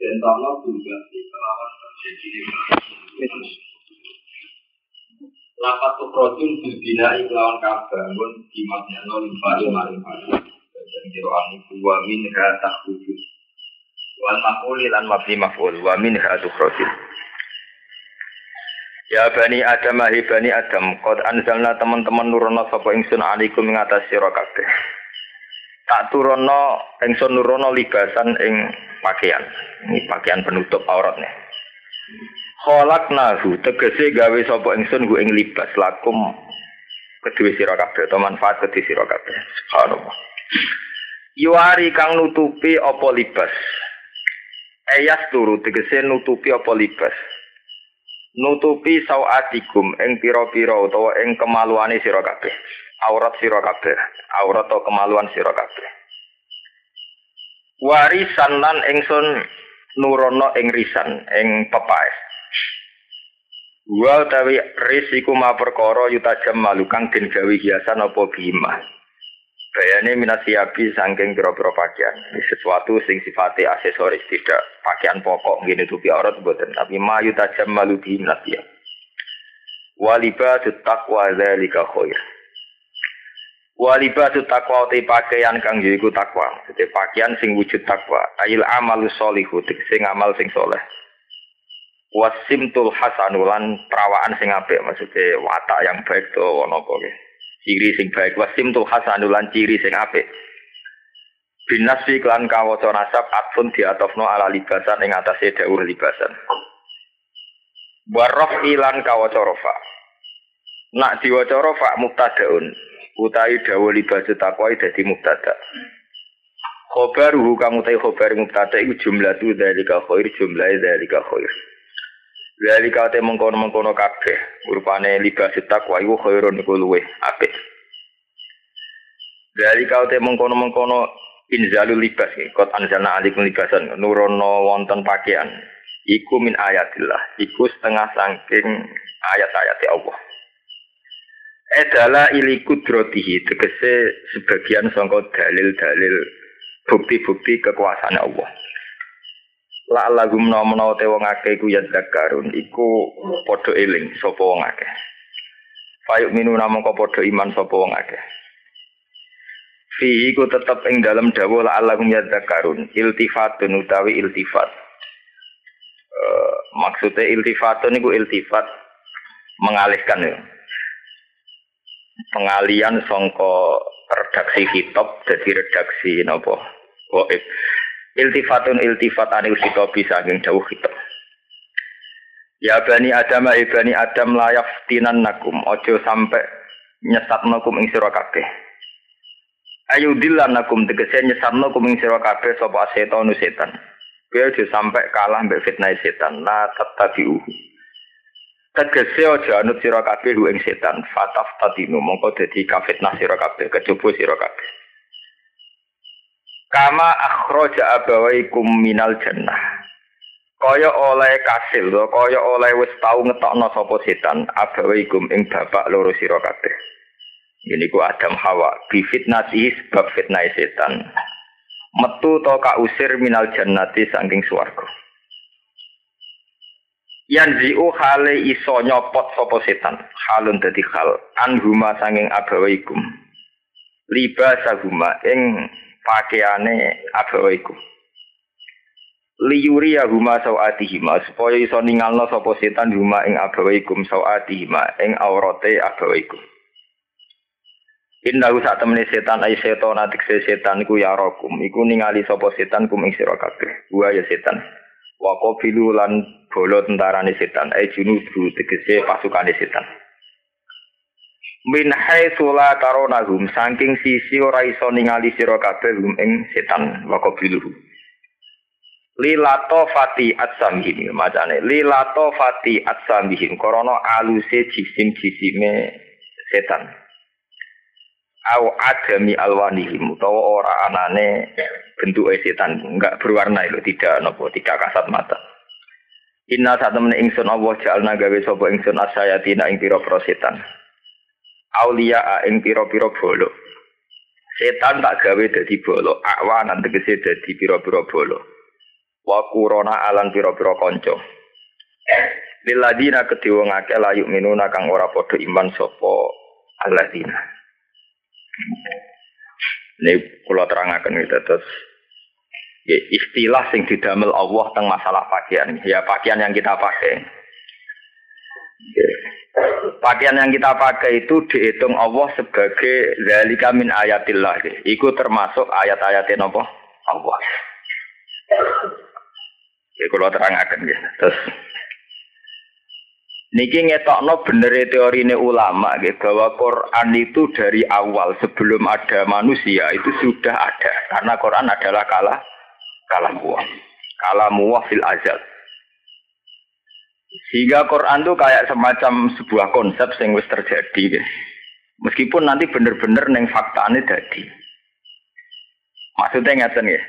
dan Allah juga kelawan terjadi Lapat tukrotun berbinai kelawan kabar pun dimaknya no limpari maring dan kiroan iku wa min tak wujud wal makuli lan mabni maf'ul wa min tukrotun. Ya bani Adam ahi bani Adam Qad anzalna teman-teman nurono sapa ingsun alaikum ing atas sira Tak turono ingsun nurono libasan ing pakaian. Ini pakaian penutup auratnya. Kholak nahu tegese gawe sapa ingsun gu ing libas lakum kedua sira kabeh atau manfaat kedua sira kabeh. Subhanallah. Yuari kang nutupi apa libas. Eyas turu tegese nutupi apa libas nutupi sawatikum ing pira-pira utawa ing kemaluane sira kabeh aurat sira kabeh aurat atau kemaluan sira kabeh warisan lan ingsun nurono ing risan ing pepaes wa tawi risiku ma perkara yutajam malukang den gawe hiasan apa bima Bayane minasiabi saking pira-pira pakaian. Sesuatu sing sifatnya aksesoris tidak pakaian pokok ngene tupi aurat mboten tapi mayu tajam malu bi minasiab. Walibatu taqwa dzalika khair. Walibatu taqwa te pakaian kang yaiku takwa. Jadi pakaian sing wujud takwa. Ail amalu sholihu sing amal sing soleh. Wasimtul hasanulan perawaan sing apik maksudnya watak yang baik to ono apa ciri sing baik wasim tuh hasanulan ciri sing apik binasfi klan kawaca nasab atfun diatofno ala libasan ing atase dawuh libasan warof ilan kawaca rofa nak diwaca rofa mubtadaun utawi dawuh libasan takwa dadi mubtada khobaruhu kamu tahu khobar mubtada iku jumlah tu dari khair jumlah dari khair Lali kate mengkono-mengkono kabeh, rupane libas takwa iku khairun iku luweh apik. Lali kate mengkono-mengkono inzalul libas kot anzalna alikum libasan nurono wonten pakaian. Iku min ayatillah, iku setengah saking ayat-ayat Allah. Edala ili kudrotihi, tegese sebagian sangka dalil-dalil bukti-bukti kekuasaan Allah. La lagum nomno te wong akeh iku ya zakarun iku padha eling sapa wong akeh. Fayuk minu namung kok padha iman sapa wong akeh. Fi iku tetep ing dalam dawuh la lagum ya iltifatun utawi iltifat. Uh, maksudnya iltifatun iku iltifat mengalihkan ya. Pengalian songko redaksi kitab jadi redaksi nopo. Waib. iltifatun iltifat anil khitobi saking jauh khitab Ya bani Adam ya bani Adam layak tinan nakum ojo sampai nyesat nakum ing sira Ayu dilan nakum tegese nyesat nakum ing sira kabeh sapa setan. Kowe aja sampai kalah mbek fitnah setan. La tattabi'u Tegese aja anut sira kabeh ing setan fataf tadinu mongko dadi kafitnah sira kabeh kecoba sira kabeh Kama akhraja abawaikum minal jannah. Kaya oleh kasil, kaya oleh wis tau ngetokno sapa setan abawaikum ing bapak loro sira kabeh. Ini ku Adam Hawa bi fitnati sebab fitnah setan. Metu to ka usir minal jannati saking swarga. Yanzi'u hale iso nyopot sapa setan. Halun dadi hal anhuma sanging abawaikum. Libasahuma ing pakaiane abawa iku liyuri ya huma sawatihima supaya iso ningalno sapa setan huma ing abawa ikum sawatihima ing aurate abawa iku Innahu sak temene setan ai setan atik setan iku ya rokum. Iku ningali sapa setan kum ing sira kabeh. Wa ya setan wa qabilu lan bolo tentarane setan. Ai junudu tegese pasukane setan. Min haitsu la taronahum saking sisi ora iso ningali sira kabeh hum ing setan wa qabiluhu lilato fati atsamihim macane lilato fati atsamihim korono aluse jisim jisime setan au adami alwanihim utawa ora anane bentuk setan enggak berwarna itu tidak nopo tidak kasat mata Inna temen ingsun Allah jalna gawe sapa ingsun asayatina ing pira-pira setan. Aulia ing pira-pira bolo. Setan tak gawe dadi bolo, akwan tegese dadi pira-pira bolo wa kurona alan pira-pira kanca Liladina kedua ngake layu minuna kang ora podo iman sopo aladina. Ini kula terangaken itu terus ya, istilah sing didamel Allah tentang masalah pakaian. Ya pakaian yang kita pakai. Ya. Pakaian yang kita pakai itu dihitung Allah sebagai zalika min ayatillah. Iku termasuk ayat-ayatnya apa? Allah. Ya kalau terangkan ya. Terus Niki ngetokno bener teori ini ulama gitu, bahwa Quran itu dari awal sebelum ada manusia itu sudah ada. Karena Quran adalah kalah kalah muah. Kalah muah fil azal. Sehingga Quran itu kayak semacam sebuah konsep yang wis terjadi gitu. meskipun nanti bener-bener neng fakta ini jadi maksudnya ngeten ya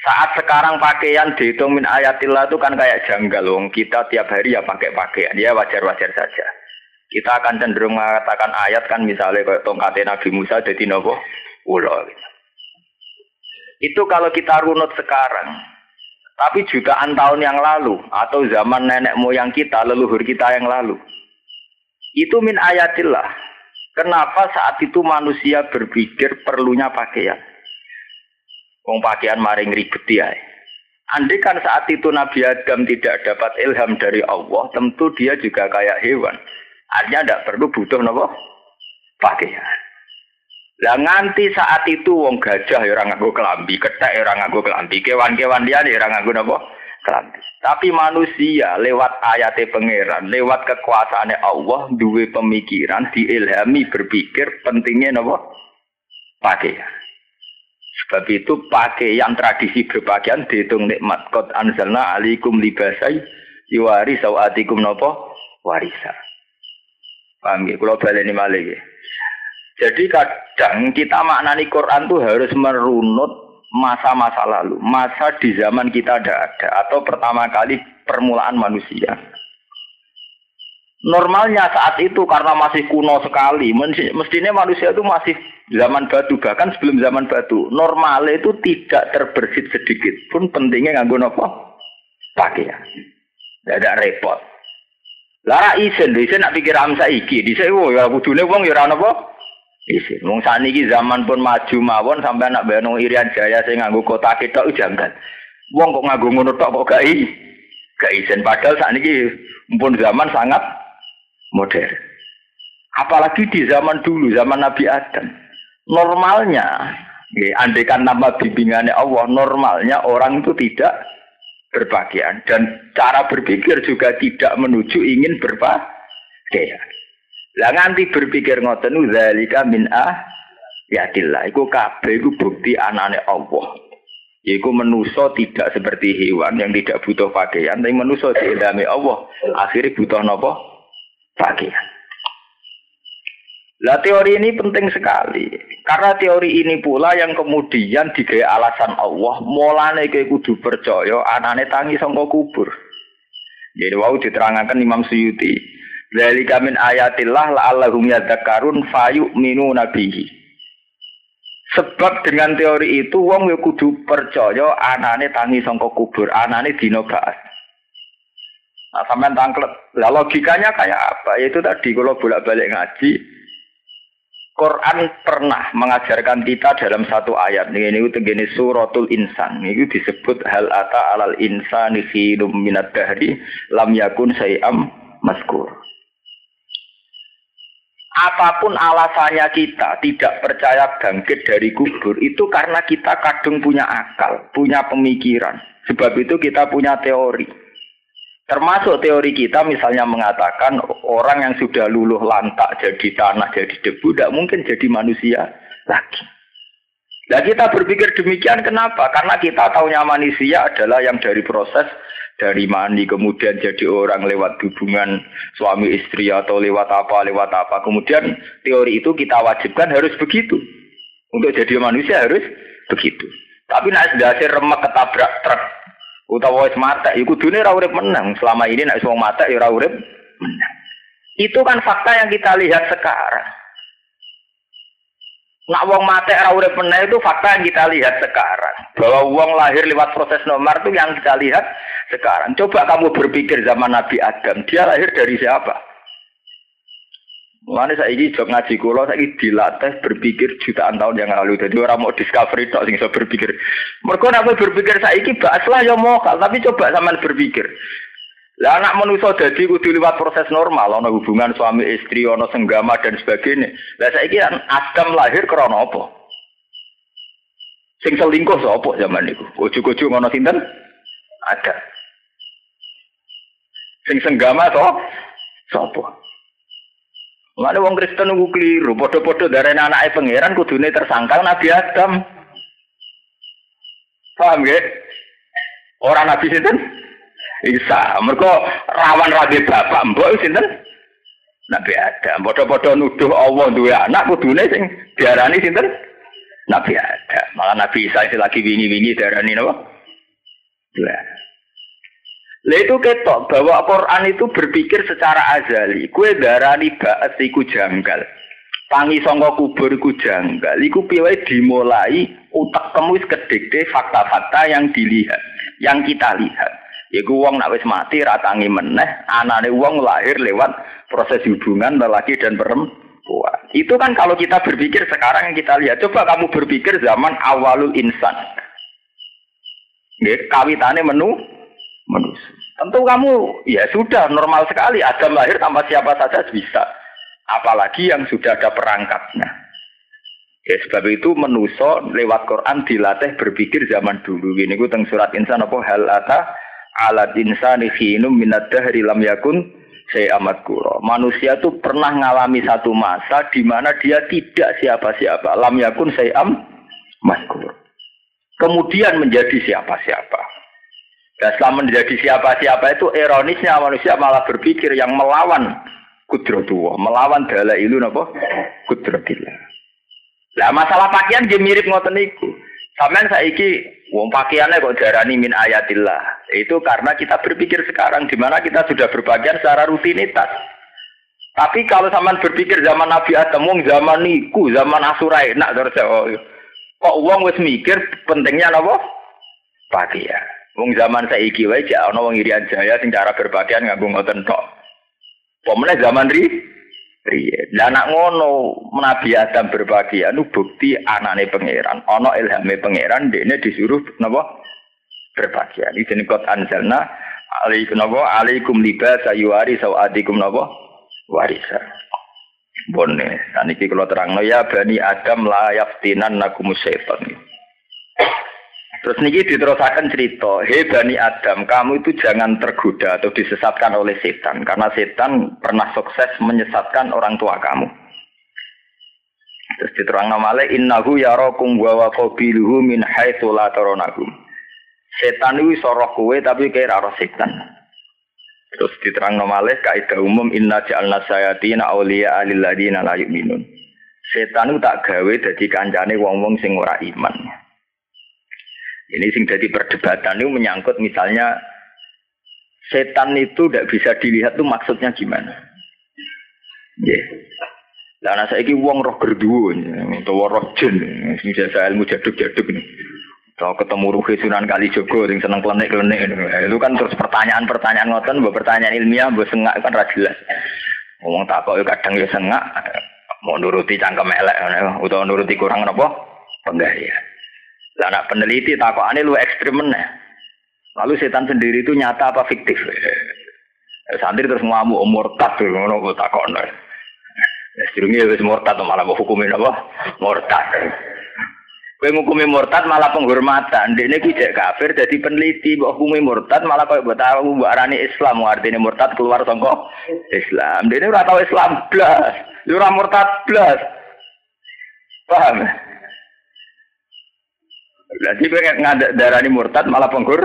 saat sekarang pakaian dihitung min ayatillah itu kan kayak janggal wong. Kita tiap hari ya pakai pakaian. Ya wajar-wajar saja. Kita akan cenderung mengatakan ayat kan misalnya kayak tongkatnya Nabi Musa jadi nopo? Ulo gitu. itu kalau kita runut sekarang tapi jutaan tahun yang lalu atau zaman nenek moyang kita leluhur kita yang lalu itu min ayatillah. Kenapa saat itu manusia berpikir perlunya pakaian Wong pakaian maring ribet ya. Andai kan saat itu Nabi Adam tidak dapat ilham dari Allah, tentu dia juga kayak hewan. Artinya tidak perlu butuh nopo pakaian. Lah nganti saat itu wong gajah ya ora nganggo kelambi, kethek ya ora nganggo kelambi, kewan-kewan dia ya ora nganggo napa? Kelambi. Tapi manusia lewat ayat pangeran, lewat kekuasaannya Allah duwe pemikiran, diilhami berpikir pentingnya napa? Pakaian. Sebab itu pakaian tradisi berpakaian dihitung nikmat. Qad anzalna alikum libasai yuwari sawatikum nopo warisa. Paham ya? Kalau ini malah ya. Jadi kadang kita maknani Quran tuh harus merunut masa-masa lalu. Masa di zaman kita ada ada. Atau pertama kali permulaan manusia. Normalnya saat itu karena masih kuno sekali, mestinya manusia itu masih zaman batu bahkan sebelum zaman batu. Normal itu tidak terbersit sedikit pun pentingnya nganggo nopo pakaian. Tidak repot. Lara isen, isen nak pikir am saiki, dhisik oh ya kudune wong ya ora napa isen. Wong saniki zaman pun maju mawon sampai anak bayang Irian Jaya sing nganggo kota ketok jangan. Wong kok nganggo ngono tok kok gak. Gak isen padahal saniki pun zaman sangat modern. Apalagi di zaman dulu, zaman Nabi Adam. Normalnya, ya, andekan nama bimbingannya Allah, normalnya orang itu tidak berpakaian. Dan cara berpikir juga tidak menuju ingin berpakaian. Lah nganti berpikir ngoten zalika min ah yatillah iku kabeh iku bukti anane Allah. Iku menuso tidak seperti hewan yang tidak butuh pakaian, tapi menuso diilhami Allah. Akhirnya butuh nopo? Pakaian. Lah teori ini penting sekali. Karena teori ini pula yang kemudian digaya alasan Allah, mulane kowe kudu percaya anane tangi sangka kubur. Jadi wau diterangkan Imam Suyuti. Zalika min ayatillah la'allahum fayu minu nabihi. Sebab dengan teori itu wong ya kudu percaya anane tangi sangka kubur, anane dina ba'as. Nah, sampean tangklet. Lah logikanya kayak apa? Yaitu tadi kalau bolak-balik ngaji, Quran pernah mengajarkan kita dalam satu ayat. Ini ini tegene suratul insan. Ini disebut hal ata alal insani khilum minat dahri lam yakun sayam maskur. Apa pun alasannya kita tidak percaya bangkit dari kubur itu karena kita kadung punya akal punya pemikiran. Sebab itu kita punya teori Termasuk teori kita misalnya mengatakan orang yang sudah luluh lantak jadi tanah, jadi debu, tidak mungkin jadi manusia lagi. Nah kita berpikir demikian kenapa? Karena kita tahunya manusia adalah yang dari proses dari mani kemudian jadi orang lewat hubungan suami istri atau lewat apa lewat apa kemudian teori itu kita wajibkan harus begitu untuk jadi manusia harus begitu tapi nak dasar remek ketabrak truk utawa wis mata iku dunia ora urip menang selama ini nak wong mata ya ora urip menang itu kan fakta yang kita lihat sekarang Nak wong mati ora urip meneh itu fakta yang kita lihat sekarang. Bahwa wong lahir lewat proses nomor itu yang kita lihat sekarang. Coba kamu berpikir zaman Nabi Adam, dia lahir dari siapa? Mulane saiki jog ngaji kula saiki dilatih berpikir jutaan tahun yang lalu. Jadi orang mau discovery tok sing iso berpikir. Mergo nek berpikir saiki bahaslah ya mokal, tapi coba sampean berpikir. Lah anak manusia jadi kudu lewat proses normal, ana hubungan suami istri, ana senggama dan sebagainya. Lah saiki kan Adam lahir krana apa? Sing selingkuh sapa zaman niku? Ujug-ujug ngono sinten? Ada. Sing senggama to sapa? Mana wong Kristen nunggu keliru, podo-podo dari anak pangeran kudune tersangkal Nabi Adam. Paham ya? Orang Nabi sinten? Isa, mereka rawan rabi bapak mbok sinten? Nabi Adam. Padha-padha nuduh Allah duwe anak kudune sing diarani sinten? Nabi Adam. Malah Nabi Isa lagi wingi-wingi diarani napa? Dua. Lah itu ketok bahwa Quran itu berpikir secara azali. Kue darani ba'at iku janggal. Tangi sangka kubur iku janggal. Iku piye dimulai utak kamu wis kedekte fakta-fakta yang dilihat, yang kita lihat. Iku wong nak wis mati ratangi meneh, anane wong lahir lewat proses hubungan lelaki dan perempuan. Itu kan kalau kita berpikir sekarang yang kita lihat. Coba kamu berpikir zaman awalul insan. Nggih, kawitane menu manusia. Tentu kamu ya sudah normal sekali Adam lahir tanpa siapa saja bisa. Apalagi yang sudah ada perangkatnya. Ya sebab itu menuso lewat Quran dilatih berpikir zaman dulu. Ini gue teng surat insan apa hal ata alat insani khinum dahri lam yakun saya amat kuro. Manusia itu pernah mengalami satu masa di mana dia tidak siapa-siapa. Lam yakun saya am. Kemudian menjadi siapa-siapa. Dan setelah menjadi siapa-siapa itu ironisnya manusia malah berpikir yang melawan kudratullah, melawan dala ilu napa kudratillah. Lah masalah pakaian dia mirip ngoten niku. Sampeyan saiki wong pakaiannya kok darani min ayatillah. Itu karena kita berpikir sekarang di mana kita sudah berpakaian secara rutinitas. Tapi kalau zaman berpikir zaman Nabi Adam, wong zaman niku, zaman Asura enak terus oh, kok wong wis mikir pentingnya napa? Pakaian. Wong zaman saiki wae jek ana wong Irian Jaya sing cara berpakaian nganggo ngoten tok. Pemene zaman ri Iya, Lah anak ngono Nabi Adam berbagi anu bukti anane pangeran, ana ilhame pangeran dekne disuruh napa berbahagia. Iki jeneng kot anzalna alaikum napa alaikum libas ayuari sawatikum napa warisa. Bonne, saniki kula terangno ya bani Adam la yaftinan nakum syaitan. Terus niki diterusakan cerita, hei Bani Adam, kamu itu jangan tergoda atau disesatkan oleh setan, karena setan pernah sukses menyesatkan orang tua kamu. Terus diterang namanya, innahu yarokum wa qabiluhu min haitsu la. Setan itu soroh kue tapi kayak roh setan. Terus diterang namanya, kaidah umum inna ja'alna sayatina awliya alilladina la yu'minun. Setan itu tak gawe jadi kancane wong-wong sing ora iman. Ini sing jadi perdebatan itu menyangkut misalnya setan itu tidak bisa dilihat tuh maksudnya gimana. Ya. Lah saya ini uang roh gerduwo atau roh jin, sing jasa ilmu jaduk-jaduk nih. Kalau ketemu Ruhi Sunan Kalijogo yang seneng klenik-klenik itu kan terus pertanyaan-pertanyaan ngoten, buat pertanyaan ilmiah, buat sengak kan ra jelas. Ngomong tak kok kadang ya sengak, mau nuruti cangkem elek, atau nuruti kurang apa? Penggaya. Anak peneliti takokane lu ekstrim meneh. Lalu setan sendiri itu nyata apa fiktif? Santri terus ngamuk murtad tuh ngono kok takokno. Ya sedurunge wis murtad malah mau hukumin apa? Murtad. Kowe ngukumi murtad malah penghormatan. Dekne ku cek kafir jadi peneliti mbok hukumi murtad malah koyo mbok tahu mbok arani Islam artine murtad keluar saka Islam. Dekne ora tau Islam blas. Ora murtad blas. Paham? Jadi gue nggak darah ini murtad malah penggur,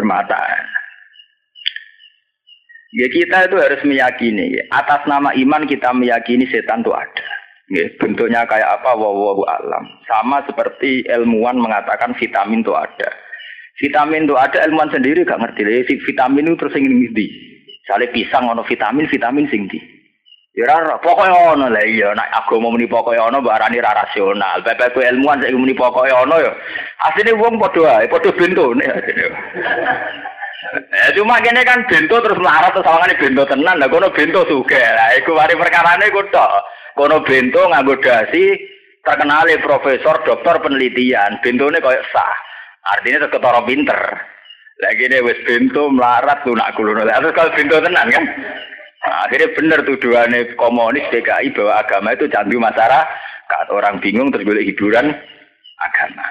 mata. Ya kita itu harus meyakini atas nama iman kita meyakini setan itu ada. Ya, bentuknya kayak apa wawahu alam. Sama seperti ilmuwan mengatakan vitamin itu ada. Vitamin itu ada ilmuwan sendiri gak ngerti. Ya, vitamin itu terus ingin di. Misalnya pisang ono vitamin, vitamin sing. Ya ora pokoke ono lah iya nek agama muni pokoke ono mbok arani ra rasional. Bebek ilmuwan saiki muni pokoke ono ya. Asline wong padha ae, padha bentone. Eh cuma kene kan bento terus melarat terus sawangane bento tenan. Lah kono bento sugih. Lah iku mari perkarane iku tok. Kono bento nganggo dasi terkenal profesor dokter penelitian. Bentone koyo sah. Artinya terus ketara pinter. Lagi ini wis bento melarat lunak kulono. Terus kalau bento tenan kan. Nah, akhirnya benar tuduhannya komunis DKI bahwa agama itu candu masyarakat. Orang bingung terus boleh hiburan agama.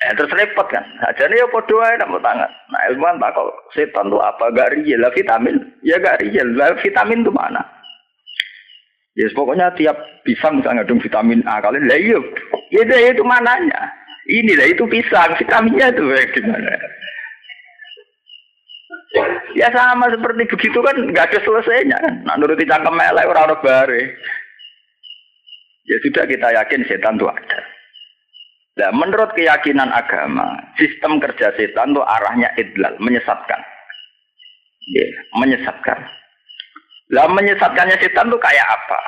Eh, terus repot kan. Aja nih ya doa ya mau tangan. Nah ilmuwan tak kok setan tuh apa gak real vitamin. Ya gak real lah vitamin tuh mana? Ya yes, pokoknya tiap pisang misalnya ngandung vitamin A kalian lah iya. Ya itu mananya. Ini lah itu pisang vitaminnya tuh ya, gimana? Ya sama seperti begitu kan nggak ada selesainya kan. Nah nuruti cangkem melek orang orang bare. Ya sudah kita yakin setan itu ada. Nah, menurut keyakinan agama, sistem kerja setan itu arahnya idlal, menyesatkan. Ya, menyesatkan. Lah menyesatkannya setan itu kayak apa?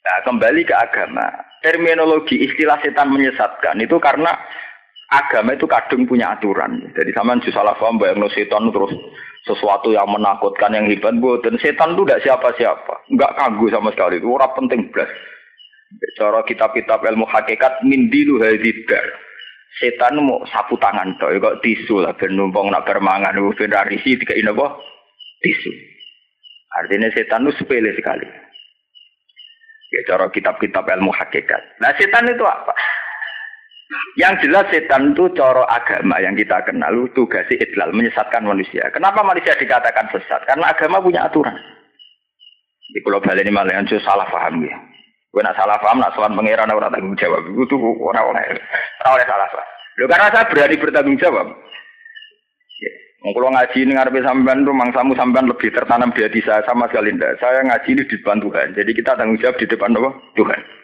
Nah, kembali ke agama. Terminologi istilah setan menyesatkan itu karena agama itu kadung punya aturan. Jadi sama salah paham bayang setan terus sesuatu yang menakutkan yang hebat dan setan itu tidak siapa-siapa. Nggak kagum sama sekali. Itu orang penting belas. Cara kitab-kitab ilmu hakikat mindilu hadidar setan mau sapu tangan toh. Kok tisu lah ben numpang nak bermangan risi tiga ini apa tisu. Artinya setan itu sepele sekali. Ya cara kitab-kitab ilmu hakikat. Nah setan itu apa yang jelas setan itu coro agama yang kita kenal tugasnya idlal menyesatkan manusia. Kenapa manusia dikatakan sesat? Karena agama punya aturan. Di Pulau Bali ini malah yang salah paham ya. Gue nak salah paham, nak soal pangeran orang tanggung jawab. Itu tuh orang oleh orang oleh salah paham. Lo karena saya berani bertanggung jawab. Ya. Kalau ngaji ini ngarepe sampean tuh mangsamu sampean lebih tertanam di hati saya sama sekali ndak. Saya ngaji ini di depan Tuhan. Jadi kita tanggung jawab di depan Allah Tuhan.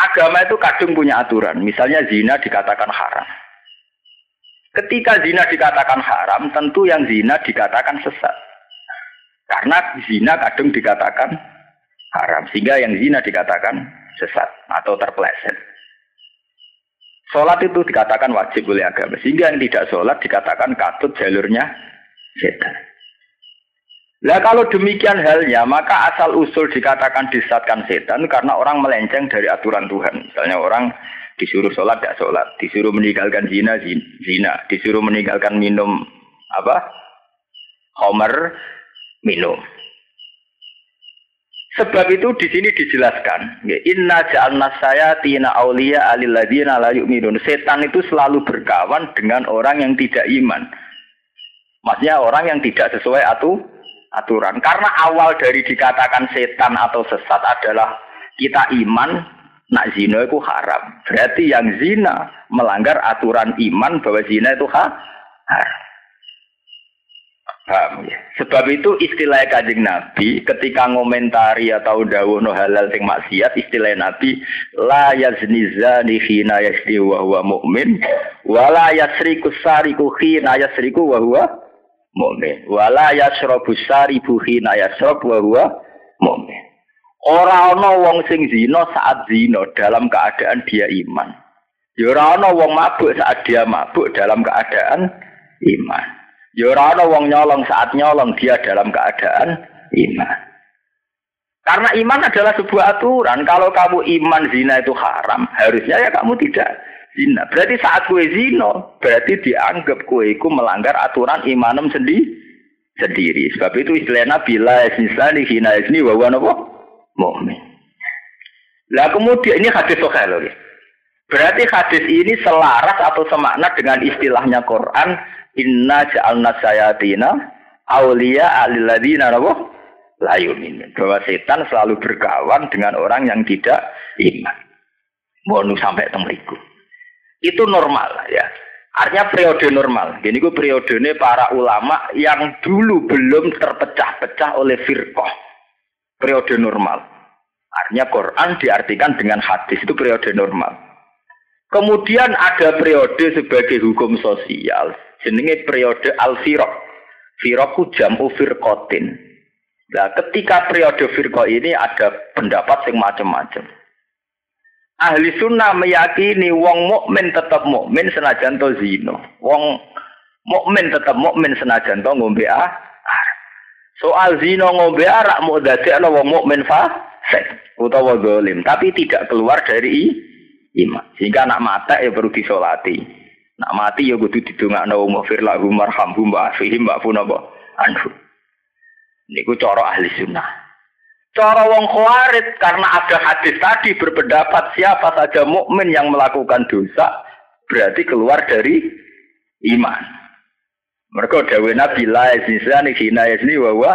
Agama itu kadung punya aturan. Misalnya zina dikatakan haram. Ketika zina dikatakan haram, tentu yang zina dikatakan sesat. Karena zina kadung dikatakan haram. Sehingga yang zina dikatakan sesat atau terpeleset. Sholat itu dikatakan wajib oleh agama. Sehingga yang tidak sholat dikatakan katut jalurnya setan. Nah kalau demikian halnya, maka asal usul dikatakan disatkan setan karena orang melenceng dari aturan Tuhan. Misalnya orang disuruh sholat, tidak sholat. Disuruh meninggalkan zina, zina. Disuruh meninggalkan minum apa? Homer, minum. Sebab itu di sini dijelaskan, ya, Inna saya tina aulia alilladina la yu'minun. Setan itu selalu berkawan dengan orang yang tidak iman. Maksudnya orang yang tidak sesuai aturan aturan. Karena awal dari dikatakan setan atau sesat adalah kita iman nak zina itu haram. Berarti yang zina melanggar aturan iman bahwa zina itu ha haram. Ya? Sebab itu istilah kajing Nabi ketika ngomentari atau dawuh no halal sing maksiat istilah Nabi la yazni zani khina yasdi wa huwa mu'min wa la yasriku sariku khina yasriku wa huwa mukmin. Wala yasrabu saribu hina yasrab wa huwa mukmin. Ora ana wong sing zina saat zina dalam keadaan dia iman. Ya ora ana wong mabuk saat dia mabuk dalam keadaan iman. Ya ora ana wong nyolong saat nyolong dia dalam keadaan iman. Karena iman adalah sebuah aturan. Kalau kamu iman zina itu haram, harusnya ya kamu tidak zina. Berarti saat kue zino, berarti dianggap kue itu melanggar aturan imanem sendiri. Sendiri. Sebab itu istilah Nabi la di hina isni wa apa? Mu'min. Lah kemudian ini hadis sahih loh. Berarti hadis ini selaras atau semakna dengan istilahnya Quran inna ja'alna sayatina aulia alilladina apa? La yu'min. Bahwa setan selalu berkawan dengan orang yang tidak iman. Mau sampai temeriku. Itu normal ya. Artinya periode normal. Jadi itu periodenya para ulama yang dulu belum terpecah-pecah oleh firqah. Periode normal. Artinya Quran diartikan dengan hadis itu periode normal. Kemudian ada periode sebagai hukum sosial. Jenenge periode al-firq. Firqu jam'u firqatin. Nah, ketika periode firqah ini ada pendapat yang macam-macam. Ahli sunnah meyakini wong mukmin tetap mukmin senajan to zino. Wong mukmin tetap mukmin senajan to ngombe ah. Soal zino ngombe arak mau dadekno wong mukmin fasik utawa zalim, tapi tidak keluar dari iman. Sehingga anak mata ya perlu disolati. Nak mati ya kudu didongakno wong mafir lahu marhamhum wa afihim wa funaba anhu. Niku cara ahli sunnah. Cara wong khawarid karena ada hadis tadi berpendapat siapa saja mukmin yang melakukan dosa berarti keluar dari iman. Mereka dawe Nabi la yazni hina yazni wa huwa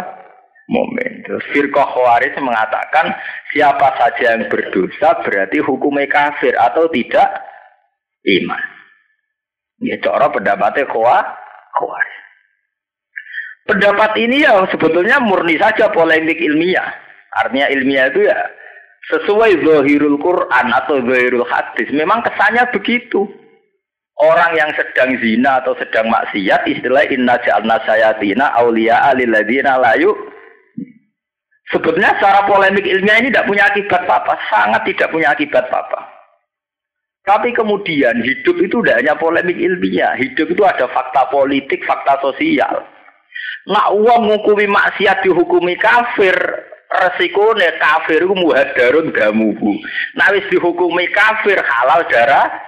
mukmin. Terus firqah khawarij mengatakan siapa saja yang berdosa berarti hukumnya kafir atau tidak iman. Ya cara pendapatnya khawarij. Pendapat ini ya sebetulnya murni saja polemik ilmiah. Artinya ilmiah itu ya sesuai zahirul Quran atau zahirul hadis. Memang kesannya begitu. Orang yang sedang zina atau sedang maksiat istilah inna ja'alna sayatina awliya lilladzina layu Sebetulnya secara polemik ilmiah ini tidak punya akibat apa-apa, sangat tidak punya akibat apa-apa. Tapi kemudian hidup itu tidak hanya polemik ilmiah, hidup itu ada fakta politik, fakta sosial. Nah, uang menghukumi maksiat dihukumi kafir, resikone kafir ku muhadarun damuhu. Nah wis dihukumi kafir halal darah.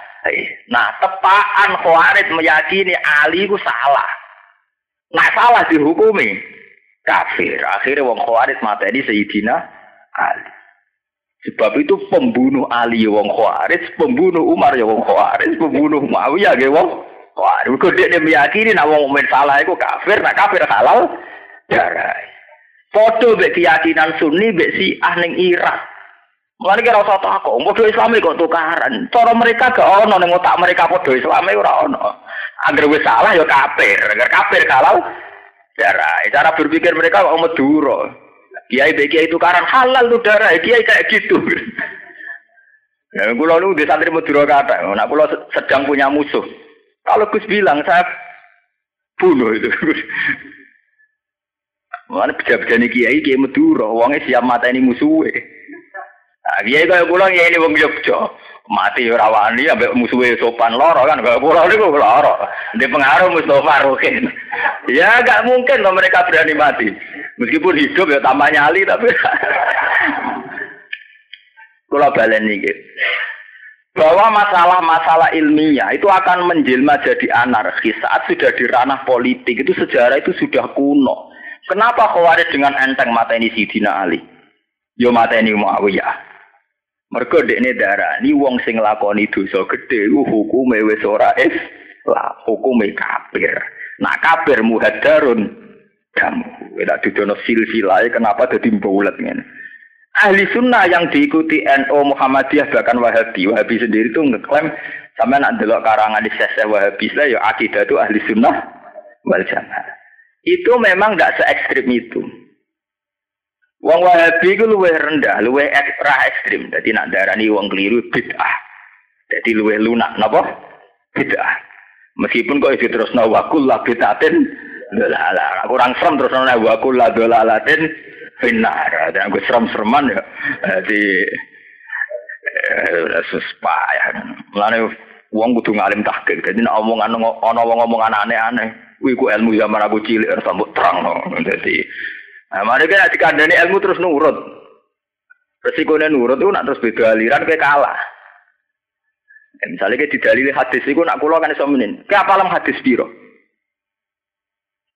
Nah, tepaan Khawarij meyakini Ali ku salah. Nah, salah dihukumi kafir. Akhirnya wong Khawarij mateni Sayyidina Ali. Sebab itu pembunuh Ali ya wong Khawarij, pembunuh Umar ya wong Khawarij, pembunuh Muawiyah ya wong Khawarij. Kok dia meyakini nak wong mukmin salah iku kafir, nak kafir halal darah. Foto be keyakinan Sunni be si ning Irak. Mulane kira usah takok, padha Islam kok tukaran. Cara mereka gak ono ning otak mereka padha Islam ora ono. Angger wis salah ya kafir, angger kafir kalau darah. Cara berpikir mereka kok meduro. Kiai be kiai tukaran halal tuh darah, kiai kayak gitu. Ya, kulo lu di santri Madura kata, nah kulo sedang punya musuh. Kalau Gus bilang saya bunuh itu. Mana pejabat kiai kiai Madura, uangnya siap mata ini musuhnya. Nah, kiai kaya pulang ya ini wong Jogja. Mati ora wani ambek musuhe sopan loro kan kaya pulau niku loro. Di pengaruh Mustafa Rukin. Ya gak mungkin loh mereka berani mati. Meskipun hidup ya tambah nyali tapi Kula balen niki. Bahwa masalah-masalah ilmiah itu akan menjelma jadi anarkis saat sudah di ranah politik itu sejarah itu sudah kuno. Kenapa Khawarij dengan enteng mata ini Sidina Ali? Yo mata ini Muawiyah. Ini darah ini wong sing lakoni dosa gede hukume wis ora es lah hukume kafir. Nah kafir muhadarun kamu. Tidak didono silsilah kenapa jadi bulat ngene. Ahli sunnah yang diikuti NU Muhammadiyah bahkan Wahabi. Wahabi sendiri itu ngeklaim sama nak delok karangan di sese Wahabi lah ya akidah itu ahli sunnah wal jamaah itu memang tidak se ekstrim itu. Wong Wahabi itu luwih rendah, luwih ekstra ekstrim. Jadi nak darani wong keliru bid'ah. Jadi luwih lunak, napa? Bid'ah. Meskipun kok itu terus nawakul lah bid'atin, lah kurang serem terus nawakul lah dolalatin finar. Dan aku serem-sereman ya. Jadi eh, suspah ya. Mulane wong kudu ngalim tahqiq. Jadi nek omongan ana wong omongan aneh-aneh. Wih, ku ilmu zaman aku cilik sambut terang no. Jadi, nah, mari kita dikandani ilmu terus nurut. Resikonya nurut itu nak terus beda aliran kayak kalah. Ya, misalnya kayak didalili hadis itu nak kulo kan iso menin. Kayak apalam hadis biro.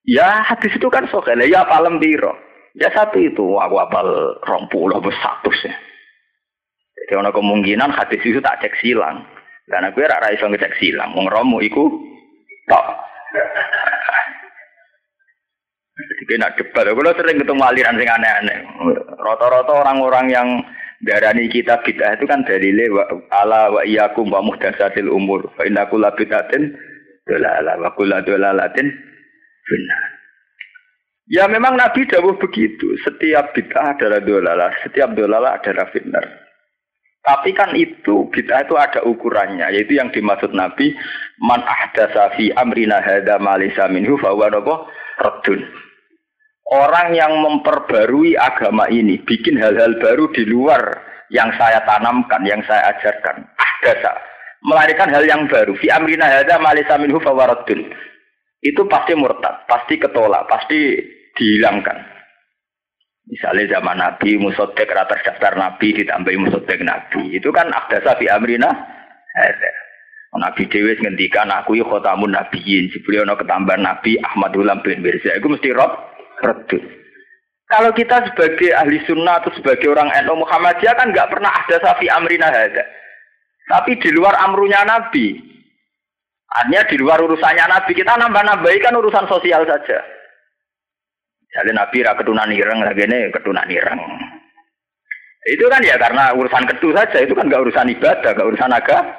Ya hadis itu kan sokel ya apalam biro. Ya satu itu aku apal rompulah satu sih. Jadi ada kemungkinan hadis itu tak cek silang. Karena gue rara iso ngecek silang. Wong romo iku tok. Jadi nak debat, kalau sering ketemu aliran sing aneh-aneh. Rata-rata orang-orang yang Darani kita bid'ah itu kan dalile wa ala wa iyyakum wa muhdatsatil umur. Fa inna kulla bid'atin dolalah wa kulla dolalatin benar. Ya memang Nabi dawuh begitu. Setiap bid'ah adalah dolalah, setiap dolalah adalah fitnah. Tapi kan itu bid'ah itu ada ukurannya, yaitu yang dimaksud Nabi man ahdasa fi amrina hadza ma laysa minhu fa huwa raddun. Orang yang memperbarui agama ini, bikin hal-hal baru di luar yang saya tanamkan, yang saya ajarkan. Ahdasa, melarikan hal yang baru. Fi amrina hadza ma laysa minhu fa raddun. Itu pasti murtad, pasti ketolak, pasti dihilangkan. Misalnya zaman Nabi, musodek rata daftar Nabi, ditambahi musodek Nabi. Itu kan abdasa fi amrina. Ada. Nabi Dewi ngendikan aku yuk khotamun nabiyin. Si beliau no ketambahan Nabi Ahmadul bin Mirza. Itu mesti rob, redut. Kalau kita sebagai ahli sunnah atau sebagai orang NU Muhammadiyah kan nggak pernah ada safi amrina ada. Tapi di luar amrunya Nabi. Artinya di luar urusannya Nabi. Kita nambah-nambahi kan urusan sosial saja. Jadi Nabi ra ketunan ireng lagi nih ketunan ireng. Itu kan ya karena urusan ketu saja, itu kan gak urusan ibadah, gak urusan agama.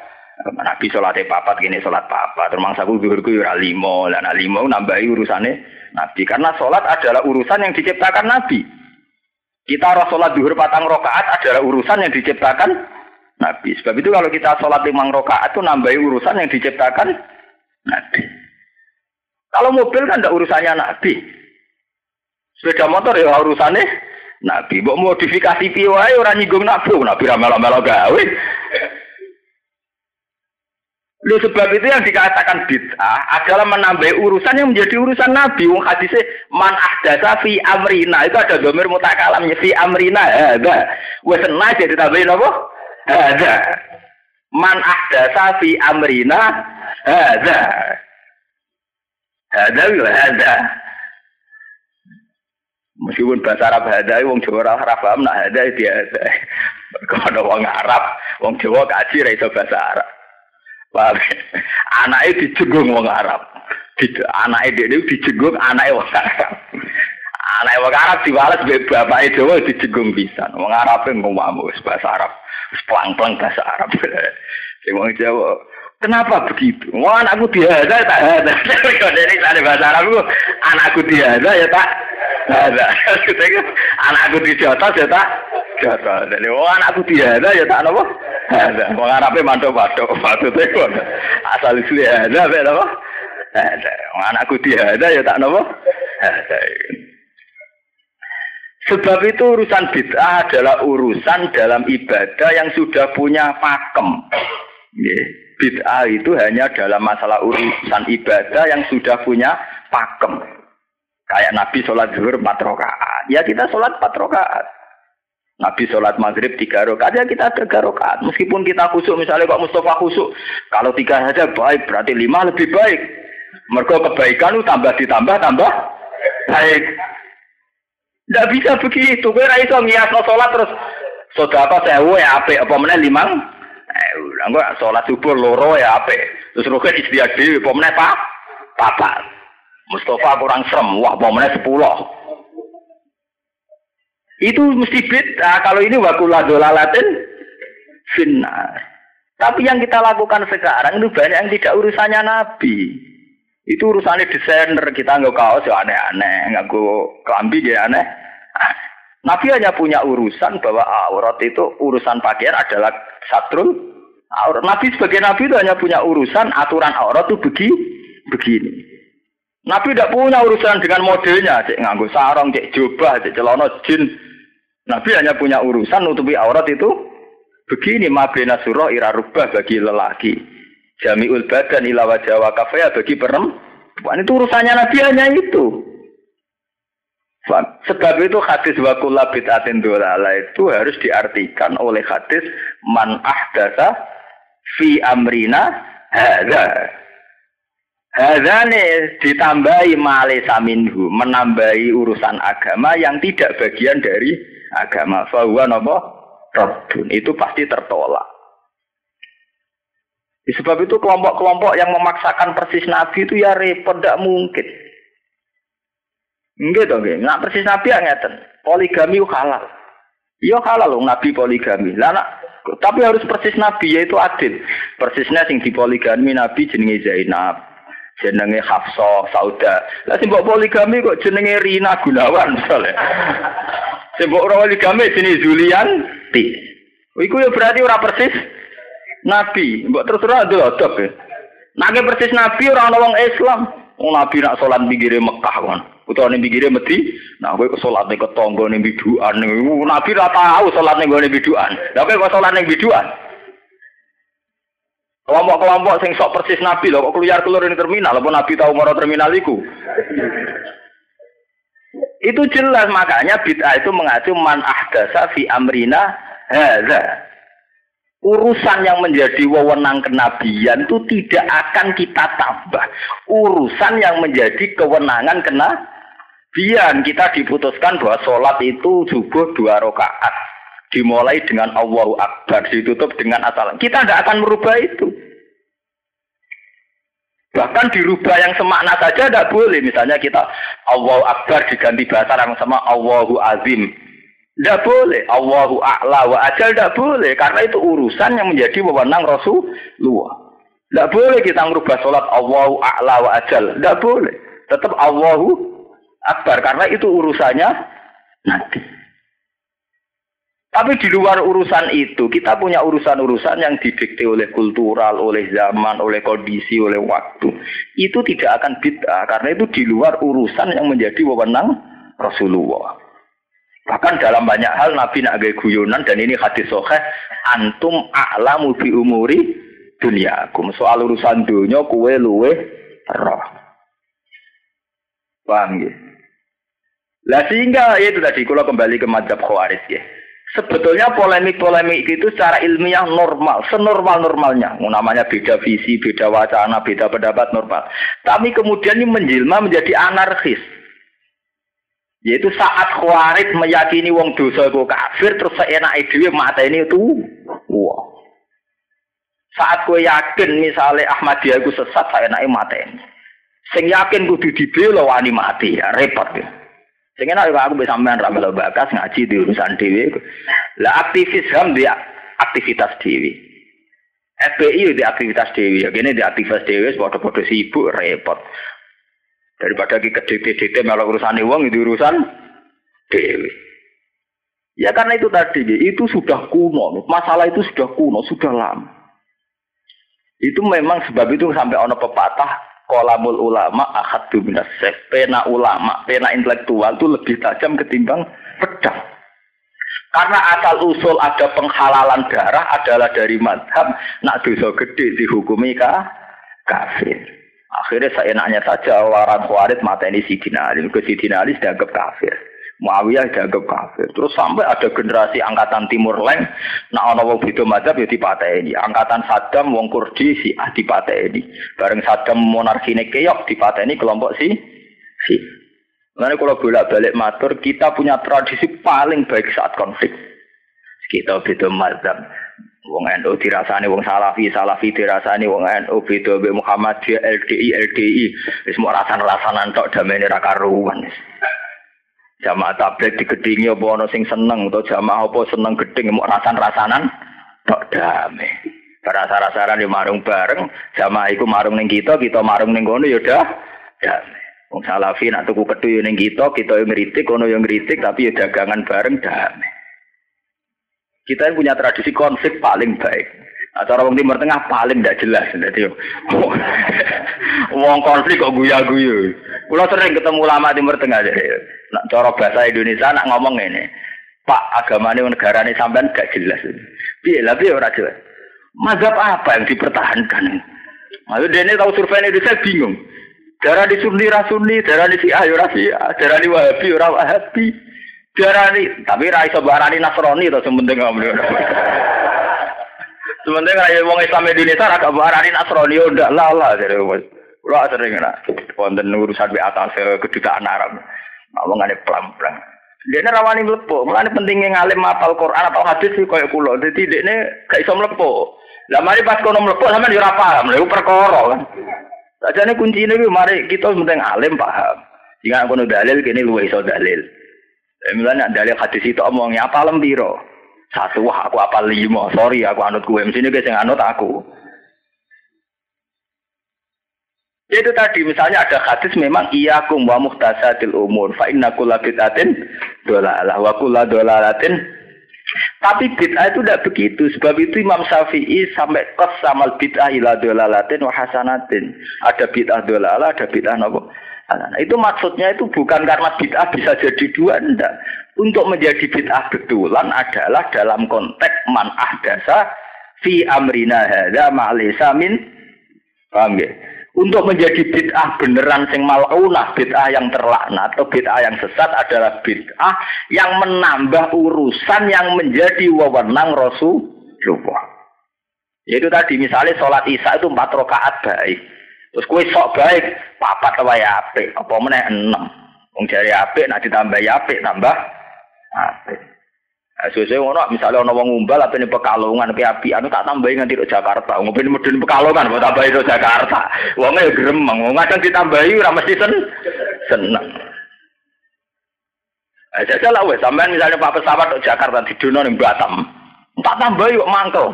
Nabi sholat papat gini sholat papat. Terus aku zuhurku ya limo, dan limo nambahi urusannya Nabi. Karena sholat adalah urusan yang diciptakan Nabi. Kita harus sholat zuhur patang rokaat adalah urusan yang diciptakan Nabi. Sebab itu kalau kita sholat limang rokaat itu nambahi urusan yang diciptakan Nabi. Kalau mobil kan tidak urusannya Nabi. Sepeda motor ya urusannya Nabi. Mbok modifikasi piye wae ora nyinggung Nabi, Nabi ra melo-melo gawe. Lu sebab itu yang dikatakan bid'ah adalah menambah urusan yang menjadi urusan Nabi. Wong hadisnya man ahdasa fi amrina itu ada domir mutakalamnya fi amrina ada. Wes senai jadi tambahin apa? Ada. Man ahdasa fi amrina ada. Ada ada. Meskipun bahasa Arab ada, wong Jawa ora paham nak ada dia ada. Kalau wong Arab, wong Jawa kaji ra iso bahasa Arab. Paham? Anaknya dijenggung wong Arab. Anaknya dia dijenggung anaknya wong Arab. Anaknya wong Arab diwales bapaknya Jawa dijenggung bisa. Wong Arab ngomong bahasa Arab. Pelang-pelang bahasa Arab. Sing wong Jawa Kenapa begitu? Wah anakku diada tak ada. Jadi ada bahasa Arab anakku diada ya tak ada. anakku di jatah ya tak jatah. Jadi wah anakku diada ya tak apa? Ada. Wong Arabe mantuk mantuk maksudnya kok. Asal itu ada apa apa? Ada. Wong anakku diada ya tak apa? Ada. Sebab itu urusan bid'ah adalah urusan dalam ibadah yang sudah punya pakem. Yeah bid'ah itu hanya dalam masalah urusan ibadah yang sudah punya pakem. Kayak Nabi sholat zuhur empat rakaat, ya kita sholat empat rakaat. Nabi sholat maghrib tiga rakaat, ya kita tiga rakaat. Meskipun kita khusuk, misalnya kok Mustafa khusuk, kalau tiga saja baik, berarti lima lebih baik. Mereka kebaikan itu tambah ditambah tambah baik. Tidak bisa begitu. Kira itu ngias sholat terus saudara apa sewu ya apa apa mana limang lah kok salat subuh loro ya ape. Terus roket istiak dhewe apa meneh Pak? Papat. Mustafa kurang serem, wah apa 10. Itu mesti beda. Kalau ini wakula dolalatin finnar. Tapi yang kita lakukan sekarang itu banyak yang tidak urusannya Nabi. Itu urusannya desainer, kita nggak kaos ya aneh-aneh, nggak kelambi ya aneh. Nabi hanya punya urusan bahwa aurat itu urusan pakaian adalah satrul aurat. Nabi sebagai nabi itu hanya punya urusan aturan aurat itu begi, begini. Nabi tidak punya urusan dengan modelnya, cek nganggo sarong, cek jubah, cek celana jin. Nabi hanya punya urusan nutupi aurat itu begini mabena surah ira rubah bagi lelaki. Jamiul badan ila wajah wa bagi perempuan. Itu urusannya Nabi hanya itu. Sebab itu hadis wakulah bid'atin dolala itu harus diartikan oleh hadis man ahdasa fi amrina hadza. Hadza ditambahi male saminhu, menambahi urusan agama yang tidak bagian dari agama. Fahuwa? Rabbun. Itu pasti tertolak. Sebab itu kelompok-kelompok yang memaksakan persis Nabi itu ya repot, tidak mungkin. Enggak dong, enggak. Nah, persis Nabi yang ngeten. Poligami halal. Iya halal loh Nabi poligami. Lah tapi harus persis Nabi yaitu adil. Persisnya sing dipoligami Nabi jenenge Zainab, jenenge Hafsah, Sauda. Lah sing poligami kok jenenge Rina Gunawan misalnya. sing mbok poligami jenenge Zulian Ti. Iku ya berarti ora persis Nabi. Mbok terus ora adil ya. Nake persis Nabi ora ana wong Islam. Wong Nabi nak salat pinggire Mekah kan. Utawa ning pinggire Medi, nah kowe kok salat ning ketangga ning biduan. Nabi ora tau salat ning gone biduan. Lah kowe kok salat ning biduan? Kelompok-kelompok sing sok persis Nabi lho kok keluar keluar ning terminal apa Nabi tahu moro terminal iku? itu jelas makanya bid'ah itu mengacu man ahdasa fi amrina hadza urusan yang menjadi wewenang kenabian itu tidak akan kita tambah. Urusan yang menjadi kewenangan kenabian kita diputuskan bahwa sholat itu subuh dua rakaat. Dimulai dengan Allahu Akbar, ditutup dengan asal. Kita tidak akan merubah itu. Bahkan dirubah yang semakna saja tidak boleh. Misalnya kita Allahu Akbar diganti bahasa yang sama Allahu Azim tidak boleh. Allahu a'la wa ajal tidak boleh. Karena itu urusan yang menjadi wewenang Rasulullah. Tidak boleh kita merubah sholat Allahu a'la wa ajal. Tidak boleh. Tetap Allahu akbar. Karena itu urusannya nanti. Tapi di luar urusan itu, kita punya urusan-urusan yang didikte oleh kultural, oleh zaman, oleh kondisi, oleh waktu. Itu tidak akan bid'ah, karena itu di luar urusan yang menjadi wewenang Rasulullah. Bahkan dalam banyak hal Nabi nak guyonan dan ini hadis soheh antum a'lamu bi umuri Kum Soal urusan dunia kue luwe roh. Paham ya? Lah sehingga ya itu tadi kalau kembali ke madhab khawarij ya. Sebetulnya polemik-polemik itu secara ilmiah normal, senormal-normalnya. Namanya beda visi, beda wacana, beda pendapat normal. Tapi kemudian ini menjelma menjadi anarkis. Yaitu saat khawarij meyakini wong dosa itu kafir terus seenak dhewe mata ini itu wah. Saat kue yakin misalnya Ahmadiyah itu sesat naik mata ini. Sing yakin kudu dibela wani mati ya repot ya. Sing enak aku bisa sampean ra melo bakas ngaji di urusan dhewe. Lah aktivis HAM dia aktivitas dhewe. FPI di aktivitas dewi, ya gini di aktivitas dewi, padha-padha sibuk repot. Daripada kita DT-DT malah urusan uang itu urusan dewi. Ya karena itu tadi, itu sudah kuno. Masalah itu sudah kuno, sudah lama. Itu memang sebab itu sampai ono pepatah kolamul ulama akad minas pena ulama, pena intelektual itu lebih tajam ketimbang pedang. Karena asal usul ada penghalalan darah adalah dari madhab, nak dosa gede dihukumi kah? kafir. Akhirnya saya nanya saja orang Khawarij mata ini Sidina Ali. Ke Sidina Ali dianggap kafir. Muawiyah dianggap kafir. Terus sampai ada generasi angkatan Timur Leng, nah ono wong beda mazhab ya ini. Angkatan Saddam wong Kurdi si ah ini. Bareng Saddam monarki keok ini kelompok si si. Karena kalau bolak-balik matur, kita punya tradisi paling baik saat konflik. Kita beda mazhab. Wong NU dirasani wong Salafi, Salafi dirasani wong NU beda mbek Muhammadiyah LDI LDI wis mau rasan-rasanan tok damene ra karuan. Jamaah tablet digedingi apa ana sing seneng utawa jamaah apa seneng geding mau rasan-rasanan tok damai. Rasa-rasaran yo marung bareng, jamaah iku marung ning kita, kita marung ning kono ya dah damai. Wong Salafi nak tuku yo ning kita, kita yo ngritik, kono yo ngritik tapi ya dagangan bareng damai. Kita punya tradisi konflik paling baik. Acara wong timur tengah paling tidak jelas. Jadi, wong konflik kok guya-guyu. Kulo sering ketemu lama timur tengah. Jadi, nak cara bahasa Indonesia nak ngomong ini. Pak agamanya negara ini sampean gak jelas. Piye lah piye ora jelas. Mazhab apa yang dipertahankan? Maksudnya ini tahu survei Indonesia bingung. Darah di Sunni, Rasuni, darah di Syiah, ya Syiah, darah di Wahabi, ya Wahabi. Diarani, tapi ra iso barani Nasrani to sementing ngomong. Sementing ra wong Islam Indonesia ra barani Nasrani ndak lah lah jare Kula sering nak wonten urusan di atas kedutaan Arab. Ngomong ngene pelan-pelan. Dene rawani mlebu, mulane pentingnya ngalim mapal Quran atau hadis koyo kula. Dadi dekne gak iso mlebu. Lah mari pas kono mlebu sampean yo ora paham, lha perkara kan. Sajane kuncine kuwi mari kita penting alim paham. Jika kono dalil kene luwih iso dalil. Misalnya dalil hadis itu omongnya apa lembiro? Satu, aku apa lima. Sorry, aku anut gue. Mesti guys yang anut aku. Ya itu tadi, misalnya ada hadis memang iya kum wa muhtasadil umur. Fa inna kulla bid'atin dolalah wa kulla dolalatin. Tapi bid'ah itu tidak begitu. Sebab itu Imam Syafi'i sampai kos samal bid'ah ila dolalatin wa hasanatin. Ada bid'ah dolalah, ada bid'ah nopo. Nah, itu maksudnya itu bukan karena bid'ah bisa jadi dua, enggak. Untuk menjadi bid'ah betulan adalah dalam konteks man ahdasa fi amrina hadza ma'lisa min paham ya? Untuk menjadi bid'ah beneran sing malaunah, bid'ah yang terlaknat atau bid'ah yang sesat adalah bid'ah yang menambah urusan yang menjadi wewenang Rasulullah. Yaitu tadi misalnya sholat isya itu empat rakaat baik. Terus kue sok baik, papat apa ya apik, apa meneh enam. Wong jari apik, nak ditambah ya apik, tambah apik. Nah, Sesuai ngono, misalnya ono wong umbal apa ini pekalongan, tapi api, anu tak tambahin nanti ke Jakarta. Ngopi medun pekalongan, mau tambahin ke Jakarta. Wongnya ya gremeng, wong kadang ditambahi, ora mesti sen seneng. Nah, jajal lah wes, sampean misalnya pak pesawat ke Jakarta di Dono nih Batam, tak tambah yuk mangkel.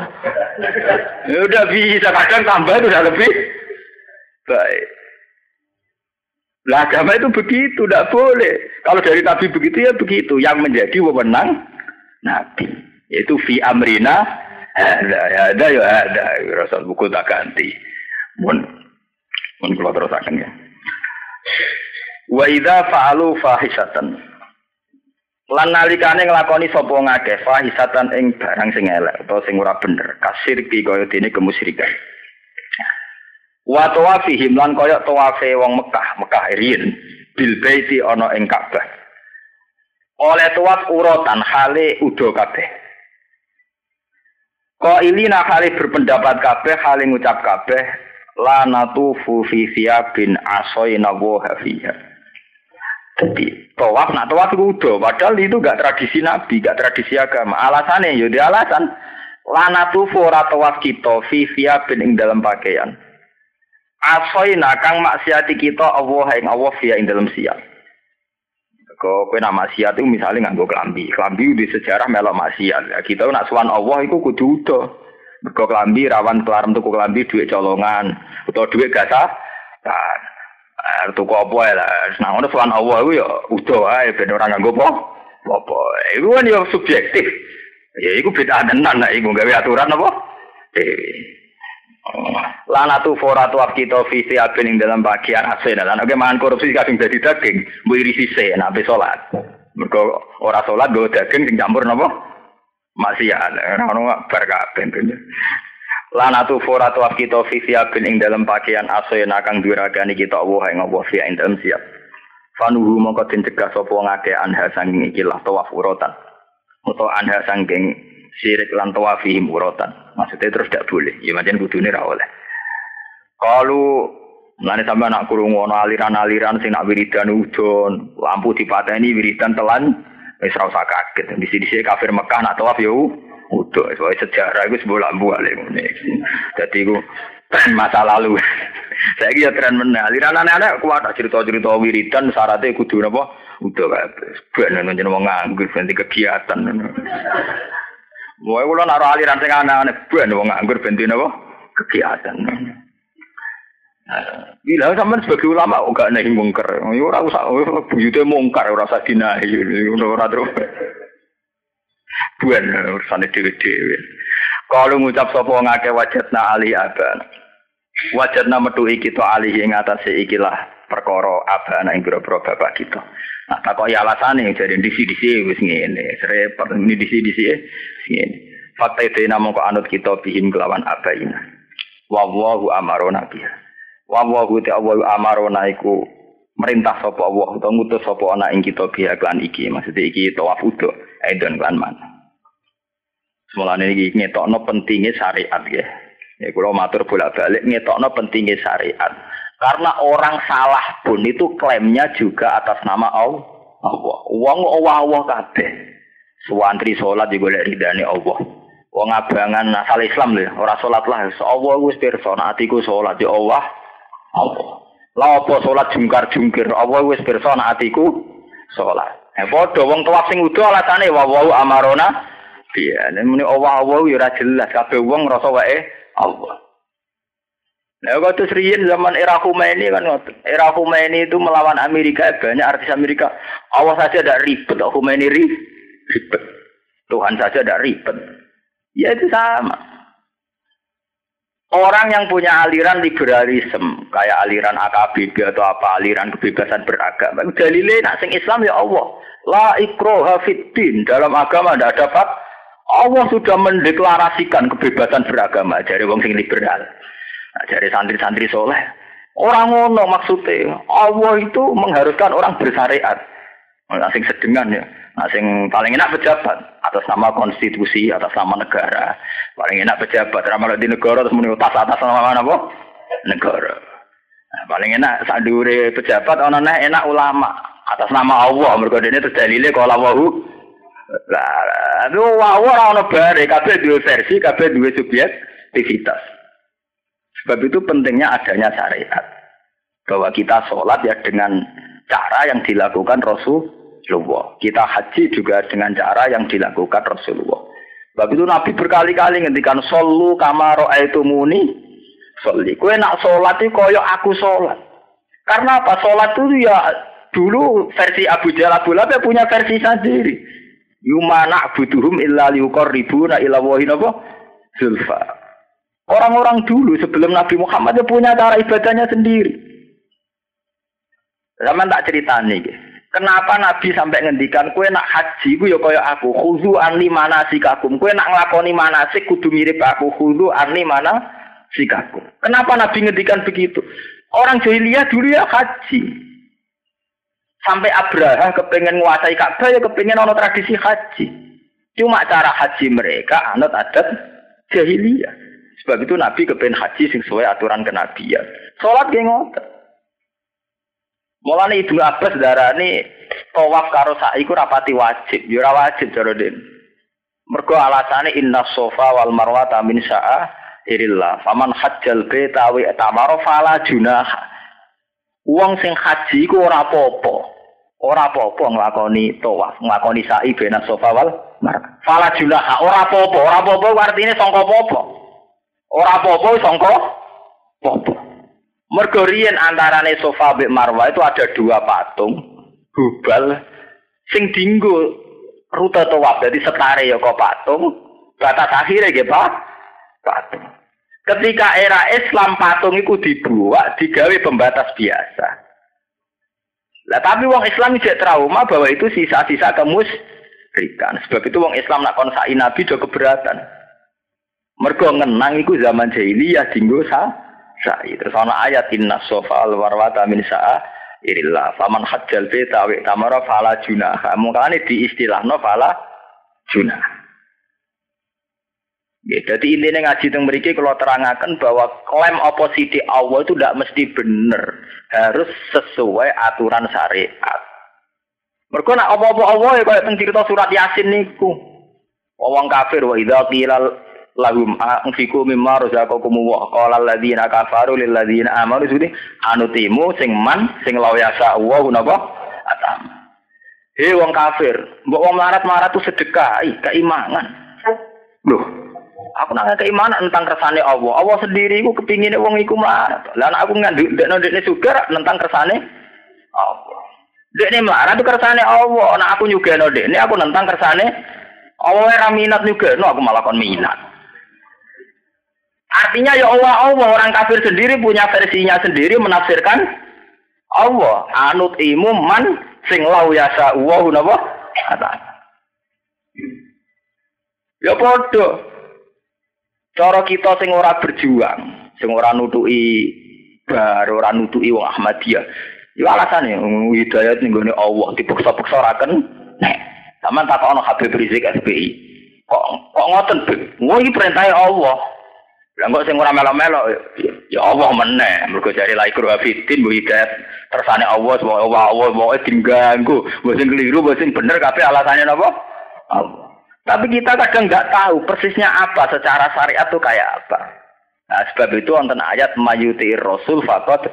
ya udah bisa, kadang tambah itu udah lebih baik. Lah agama itu begitu, tidak boleh. Kalau dari Nabi begitu ya begitu. Yang menjadi wewenang Nabi. Yaitu fi amrina ada ada ya ada. Rasul buku tak ganti. Mun mun kalau terus akan ya. Wa idza fa'alu fahisatan. Lan nalikane nglakoni sapa ngakeh fahisatan ing barang sing elek utawa sing ora bener, kasir ki kaya dene kemusyrikan. Wa tawafihim lan kaya tawafe wong Mekah, Mekah riyin bil baiti ana ing Ka'bah. Oleh tuwaf urotan hale udo kabeh. Ko ilina hale berpendapat kabeh hale ngucap kabeh la natufu fi bin asoina wa hafiha. Jadi tawaf nak tawaf itu udah, padahal itu gak tradisi nabi, gak tradisi agama. Alasannya ya alasan lana tufu ora tawaf kita fi bin ing dalam pakaian. Asoina kang maksiati kita Allah ing Allah via ing dalam siap. Kau kue nama maksiat itu misalnya nganggo kelambi, kelambi di sejarah melok maksiat. Ya, kita nak suan Allah itu kudu udah. Mergo kelambi rawan kelarem tuku kelambi duit colongan atau duit gasa. Kan. Eh, tuku apa ya lah. Nah, ngono suan Allah itu ya udah ae ben ora nganggo apa. Apa. Iku kan ya subjektif. Ya iku beda tenan nek iku gawe aturan apa? Dewi. Lanatu foratu kita visi abin ing dalam bagian asin. Dan oke mangan korupsi kadang jadi daging, bu iri sise, nabi sholat. Mereka orang sholat gue daging sing campur nopo masih ada. Orang bar kabeh. Lanatu foratu kita visi abin ing dalam bagian asin akan duragani kita Allah yang Allah via ing siap. Fanuhu mongko den cegah sapa ngake anha sanging ikilah tawaf urotan. Utawa anha sanging sirik lan tawafihim urotan. Maksudnya terus tidak boleh. Ya macam ini oleh. Kalau Mulane sampe anak kurung ono aliran-aliran sing nak wiridan udon, lampu dipateni wiridan telan wis ora usah kaget. Di sini kafir Mekah nak tawaf yo udo. Soalnya sejarah itu sebuah lampu ale ngene. Dadi iku masa lalu. Saya kira tren meneh. Aliran anak-anak kuat cerita-cerita wiridan syaratnya kudu napa? Udo kabeh. Ben jeneng wong nganggur ganti kegiatan. Mulai kula naruh aliran sing aneh-aneh ben wong nganggur ben napa? Kegiatan. Bila sampean sebagai ulama kok gak nahi mungkar. Ya ora usah buyute mungkar ora usah dinahi ora terus. Buan urusane dhewe-dhewe. Kalau ngucap sapa ngake wajatna ali aban. Wajatna metuhi kita alih ing atase ikilah perkara abana ing boro bapak kita. Nah, takoki alasane jadi disi-disi wis ngene. Serepet ini disi-disi ngene. Fakta itu namung kok anut kita bihim kelawan abaina. Wallahu amarona biha. Wallahu ta Allah amarona iku merintah sapa Allah utawa ngutus sapa ana ing kita biha klan iki. Maksudnya iki tawaf udo, edon klan man. Semulane iki ngetokno pentingnya syariat ya. Ya kula matur bolak-balik ngetokno pentingnya syariat. Karena orang salah pun itu klaimnya juga atas nama Allah. Wong Allah-Allah kabeh. Suwantri salat juga lek ridane Allah. Wong abangan asal Islam lho, ora salat lah. Allah wis pirsa atiku salat ya Allah. Allah. Lah apa salat jungkar-jungkir, Allah wis pirsa atiku salat. Eh padha wong tawaf sing udo alasane wa wa amarona Iya, muni Allah Allah ya ora jelas kabeh wong ngrasa wae Allah. Nah, waktu seriin zaman era Khomeini kan Era Khomeini itu melawan Amerika, banyak artis Amerika. Allah saja ada ribet, Khomeini ribet. Tuhan saja ada ribet. Ya itu sama. Orang yang punya aliran liberalisme, kayak aliran AKBB atau apa, aliran kebebasan beragama, dalilnya nak sing Islam ya Allah. La ikroha fiddin. Dalam agama tidak dapat. Allah sudah mendeklarasikan kebebasan beragama dari wong sing liberal. Nah, dari santri-santri soleh. Orang ngono maksudnya. Allah itu mengharuskan orang bersyariat. Nah, sing sedengan ya. Nah, sing paling enak pejabat atas nama konstitusi, atas nama negara. Paling enak pejabat ramal di negara terus muni atas atas nama mana apa? Negara. Nah, paling enak sadure pejabat ana enak ulama atas nama Allah mergo dene terus dalile kalau Allahu lah itu wow ora ono bare kabeh dua versi kabeh dua subjektivitas. Sebab itu pentingnya adanya syariat bahwa kita sholat ya dengan cara yang dilakukan Rasul Rasulullah. Kita haji juga dengan cara yang dilakukan Rasulullah. Sebab itu Nabi berkali-kali ngendikan solu kamaro itu muni soli. Kue nak sholat itu koyok aku sholat. Karena apa? Sholat itu ya dulu versi Abu Jalal Abu Lahab punya versi sendiri. Yumana butuhum illa liukor ribu na illa apa? Zulfa. Orang-orang dulu sebelum Nabi Muhammad itu punya cara ibadahnya sendiri. Zaman tak cerita nih. Kenapa Nabi sampai ngendikan kue nak haji ku ya kaya aku khudu anli mana sikakum kue nak ngelakoni manasik kudu mirip aku khudu anli mana sikakum. Kenapa Nabi ngendikan begitu? Orang jahiliyah dulu ya haji. Sampai Abraha kepengen menguasai Ka'bah ya kepengen ono tradisi haji. Cuma cara haji mereka anut adat jahiliyah. Sebab itu Nabi kepengen haji sesuai aturan kenabian. Sholat ngotot. Mulane Ibnu Abbas darani tawaf karo sa'i ku rapati wajib, ya ora wajib cara den. Mergo alasane inna sofa wal marwata min sa'a irillah. Faman hajjal baita wa tamara fala junaha. Wong sing haji ku ora apa-apa. Ora apa-apa nglakoni tawaf, nglakoni sa'i bena sofa wal marwah. Fala junaha, ora apa-apa, ora apa-apa artine sangka apa-apa. Ora apa-apa sangka apa-apa. Mergo riyen antarane Sofa mbek Marwah itu ada dua patung Hubal sing dinggo rute tawaf dadi setare ya kok patung batas akhirnya nggih Pak. Patung. Ketika era Islam patung itu dibuat digawe pembatas biasa. Lah tapi wong Islam tidak trauma bahwa itu sisa-sisa kemusyrikan. Sebab itu wong Islam nak konsai Nabi do keberatan. Mergo ngenang iku zaman jahiliyah dinggo sa sa'i. Terus ana ayat inna sofa al warwata min sa'a irillah. Faman hajjal beta wa tamara fala junaha. Mungkane di istilahno fala junah. Ya, jadi intinya ngaji teng mriki kalau terangkan bahwa klaim oposisi Allah itu tidak mesti benar, harus sesuai aturan syariat. Mereka nak apa-apa Allah ya kayak cerita surat Yasin niku. Wong kafir wa idza qila lahum anfiku mimma razaqakum wa qala alladziina kafaru lil ladziina amanu. Sudi anutimu sing man sing law yasa wa napa? Atam. He wong kafir mbok wong marat-marat tuh sedekah keimanan loh aku nang keimanan tentang kersane Allah. Allah sendiri iku kepingine wong iku melarat. Lan aku nganduk ndekno ndekne sugar tentang kersane Allah. Dekne melarat tuh kersane Allah. Nah aku nyugeno dekne aku nentang kersane Allah. Ora minat juga, no aku malah kon minat. Artinya ya Allah Allah orang kafir sendiri punya versinya sendiri menafsirkan Allah anut imu man sing lau yasa wa napa Ya padha. Cara kita sing ora berjuang, sing ora nutuki bar, ora nutuki wong Ahmadiyah. Ya alasane hidayat ning gone Allah dipaksa-paksa ora ken. Nek sampean takokno Habib Rizik SBI. Kok kok ngoten, Wah iki perintah Allah. Lah kok sing ora melo-melo ya Allah meneh. Mergo jare la ikru fitin bu hidayat tersane Allah wa Allah Allah pokoke diganggu. Mbok sing keliru, mbok sing bener kabeh alasannya napa? Allah. Tapi kita kadang nggak tahu persisnya apa secara syariat itu kayak apa. Nah, sebab itu wonten ayat mayuti rasul fakot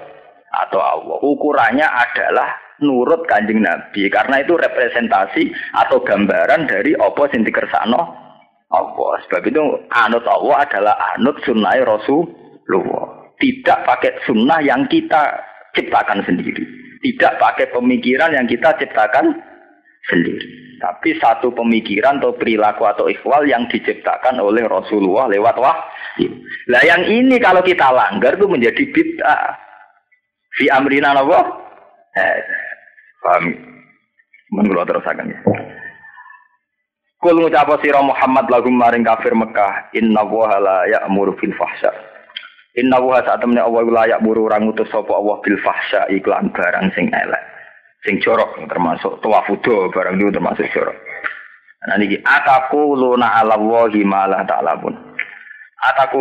atau Allah. Ukurannya adalah nurut kanjeng Nabi karena itu representasi atau gambaran dari apa sing dikersakno Allah. Sebab itu anut Allah adalah anut sunnah Rasulullah. Tidak pakai sunnah yang kita ciptakan sendiri. Tidak pakai pemikiran yang kita ciptakan sendiri. Tapi satu pemikiran atau perilaku atau ikhwal yang diciptakan oleh Rasulullah lewat wahyu. Nah yang ini kalau kita langgar itu menjadi bid'ah. Fi amrina apa? Eh, paham? Menurut terus akan. Kul ngucap sira Muhammad lagu maring kafir Mekah, inna wa la ya'muru fil fahsya. Inna wa saat temne Allah la ya'muru orang utus sapa Allah bil fahsya iklan barang sing elek. Sing jorok termasuk tawafudo barang itu termasuk jorok. Nah niki luna ala wahi ma la ta'lamun.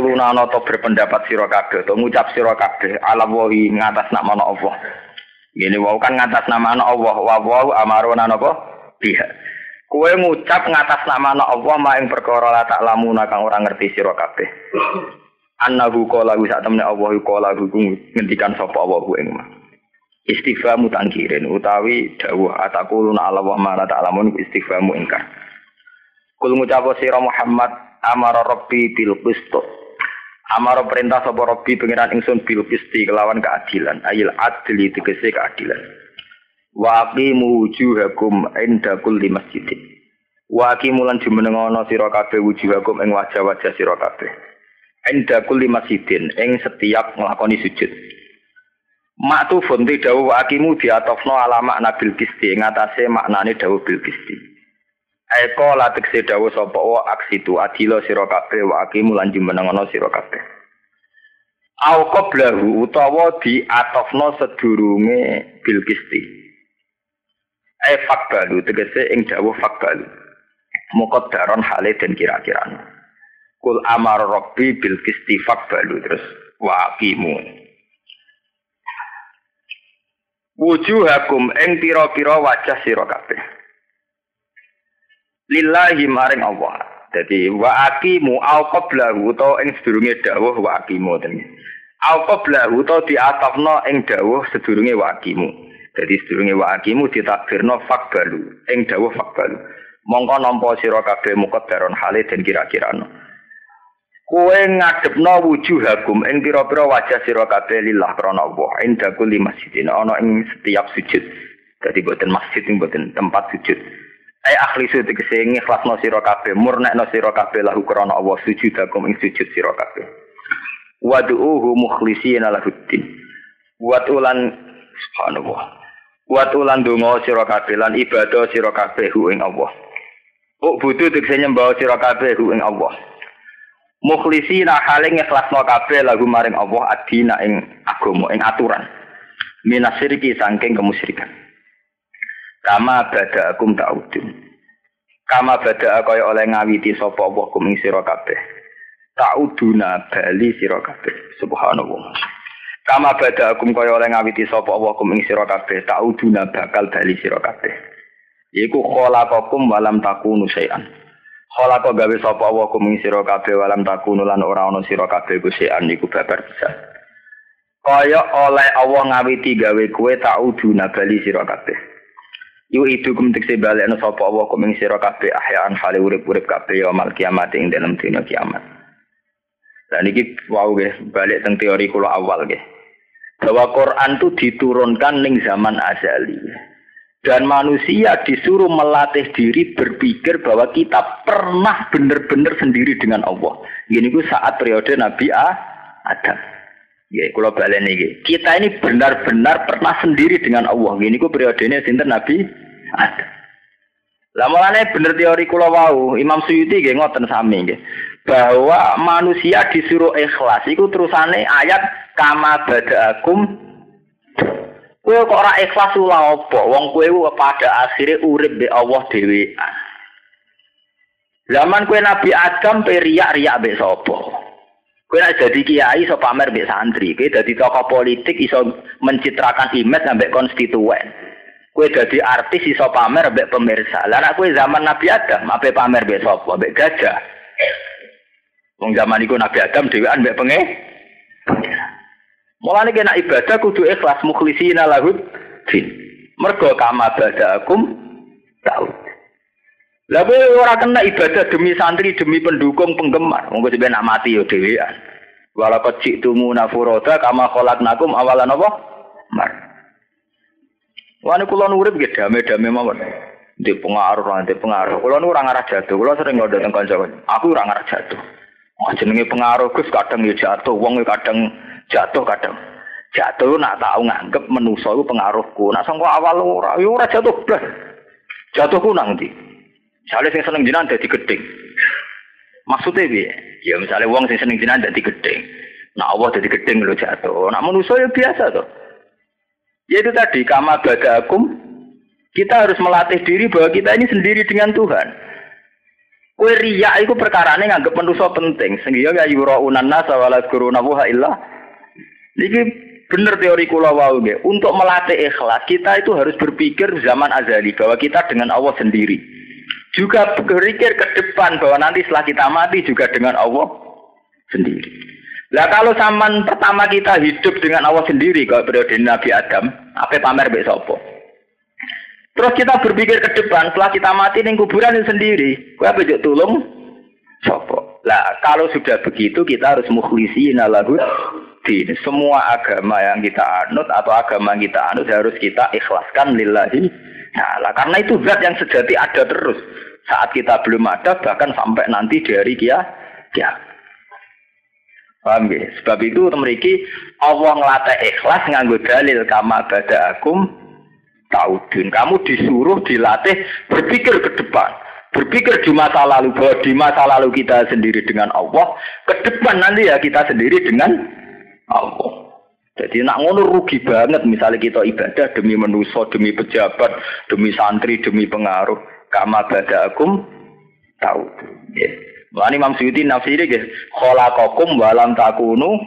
luna ana to berpendapat sira kabeh to ngucap sira kabeh ala wahi ngatas nama Allah. Gini wau kan ngatas nama Allah wa wa amaruna napa? Biha. Kue ngucap ngatas nama Allah ma ing perkara la tak lamuna kang ora ngerti sira kabeh. Annahu qala wa sak temne Allah qala ngendikan sapa Allah ing ma. Istighfamu tangkirin utawi dawuh atakuluna ala wa ma la ta'lamun istighfamu ingkar. Kul ngucap sira Muhammad amara rabbi bil qist. Amara perintah sapa rabbi pengiran ingsun bil qisti kelawan keadilan ayil adli tegese keadilan. Wa aqimu wujuhakum inda kulli masjidin. Wa aqimu lan jumenengono sira kabeh wujuhakum ing wajah-wajah sira kabeh. Inda kulli masjidin ing setiap nglakoni sujud. Maktu fonti dawu wa aqimu diatofno ala makna bil kisti ing atase maknane dawu bil kisti Eko latik sedawu sapa wa aksitu adilo sira kabeh wa aqimu lan jumenengono sira kabeh. Au qablahu utawa diatofno sedurunge bil kisti eh fakbalu tegese ing dawuh fakbalu. Daron hale dan kira-kira kul amar rabbi bil kisti fakbalu terus waqimu wujuhakum ing pira-pira wajah sira kabeh. Lillahi maring Allah. Jadi wa aqimu au qablahu to ing sedurunge dawuh wa aqimu ten. Au qablahu to diatafno ing dawuh sedurunge wa Jadi sedurunge wa akimu ditakbirno fakbalu, ing dawuh fakbalu. Mongko nampa sira kabeh muqaddaron hale den kira-kirano. Kowe ngadepno wujuhakum ing pira-pira wajah sira kabeh lillah krana Allah. Inda kulli masjidin ana ing setiap sujud. Dadi boten masjid ing boten tempat sujud. Ai akhlisu tegese ngikhlasno sira kabeh, murnekno sira kabeh lahu krana Allah sujudakum ing sujud sira kabeh. Wad'uhu mukhlisina lahuddin. Watulan subhanallah. Wat ulan donga sira kabeh lan ibadah sira kabeh ing Allah. Uk butuh tegese nyembah sira kabeh ing Allah. Mukhlisina hale ngikhlasno kabeh lagu maring Allah adina ing agama ing aturan. Minasiriki saking kemusyrikan. Kama bada akum ta'udun. Kama bada kaya oleh ngawiti sapa Allah sira kabeh. Ta'uduna bali sira kabeh. Subhanallah. Kama bada akum kaya oleh ngawiti sapa Allah kum ing sira kabeh tauduna bakal bali sira kabeh. Iku khalaqakum walam takunu sayan. Khalaqa gawe sapa Allah kum ing sira kabeh walam takunu lan ora ana sira kabeh ku sayan iku babar bisa. Kaya oleh Allah ngawiti gawe kowe tauduna bali sira kabeh. Yu itu kum tekse balekno sapa Allah kum ing sira kabeh ahyaan hale urip-urip kabeh ya mal kiamat ing dalam dina kiamat. Dan ini wow nggih balik teng teori kula awal nggih bahwa Quran itu diturunkan ning zaman azali. Dan manusia disuruh melatih diri berpikir bahwa kita pernah benar-benar sendiri dengan Allah. Ini ku saat periode Nabi Adam. Ya, kalau balik ini, kita ini benar-benar pernah sendiri dengan Allah. Ini ku periodenya sinten Nabi Adam. Lah mulane bener teori kula wau, Imam Suyuti nggih ngoten sami. Bahwa manusia disuruh ikhlas iku terusane ayat kama badaakum. Kowe kok ora ikhlas ula apa? Wong kowe pada akhirnya urip be Allah dhewe. Zaman kowe Nabi Adam pe riak-riak mbek sapa? Kowe nek dadi kiai iso pamer mbek santri. Kowe dadi tokoh politik iso mencitrakan image sampai konstituen. Kowe dadi artis iso pamer mbek pemirsa. Lah nek kowe zaman Nabi Adam ape pamer mbek sapa? Mbek gajah. Wong zaman iku Nabi Adam dhewean mbek penge Mulane kena ibadah kudu ikhlas mukhlisina lahud din. Mergo kama badakum tahu. Lah ora kena ibadah demi santri, demi pendukung, penggemar. Monggo sampeyan nak mati yo dhewean. Wala qad ji'tumu nafuroda kama khalaqnakum awalan apa? Mar. Wani kula urip nggih damai-damai mawon. Di pengaruh, di pengaruh. Kula nu ora ngarah jatuh. Kula sering ngodo teng kanca. Aku ora ngarah jatuh. Oh, jenenge pengaruh Gus kadang ya jatuh, wong kadang jatuh kadang. Jatuh nak tahu nganggep menusa iku pengaruhku. Nak sangka awal ora, ya ora jatuh blas. Jatuhku nang ndi? Misalnya sing seneng jinan dadi gedeng. Maksudnya piye? Ya misalnya wong sing seneng jinan dadi gedeng. Nah Allah dadi gedeng lho jatuh. Nak manusa ya biasa tuh. Ya itu tadi kama badakum kita harus melatih diri bahwa kita ini sendiri dengan Tuhan. Kue riya itu perkara ini nganggep manusia penting. Sehingga ya yura'unan nasa wa la wuha illa. Ini benar teori kula wau Untuk melatih ikhlas, kita itu harus berpikir zaman azali bahwa kita dengan Allah sendiri. Juga berpikir ke depan bahwa nanti setelah kita mati juga dengan Allah sendiri. Lah kalau zaman pertama kita hidup dengan Allah sendiri kalau periode Nabi Adam, apa pamer besok sopo? Terus kita berpikir ke depan, setelah kita mati ning kuburan sendiri, kue apa tulung? Sopo. Lah kalau sudah begitu kita harus mukhlisin lahu din. Semua agama yang kita anut atau agama yang kita anut harus kita ikhlaskan lillahi Nah, karena itu zat yang sejati ada terus. Saat kita belum ada, bahkan sampai nanti dari kia, kia. Paham ya? Sebab itu memiliki Allah ngelatih ikhlas nganggo dalil kama bada akum taudun. Kamu disuruh dilatih berpikir ke depan. Berpikir di masa lalu bahwa di masa lalu kita sendiri dengan Allah, ke depan nanti ya kita sendiri dengan Allah. Jadi nak ngono rugi banget misalnya kita ibadah demi menuso, demi pejabat, demi santri, demi pengaruh. Kama akum tahu. Ya. Mulane Imam Suyuti nafsiri nggih khalaqakum wa lam takunu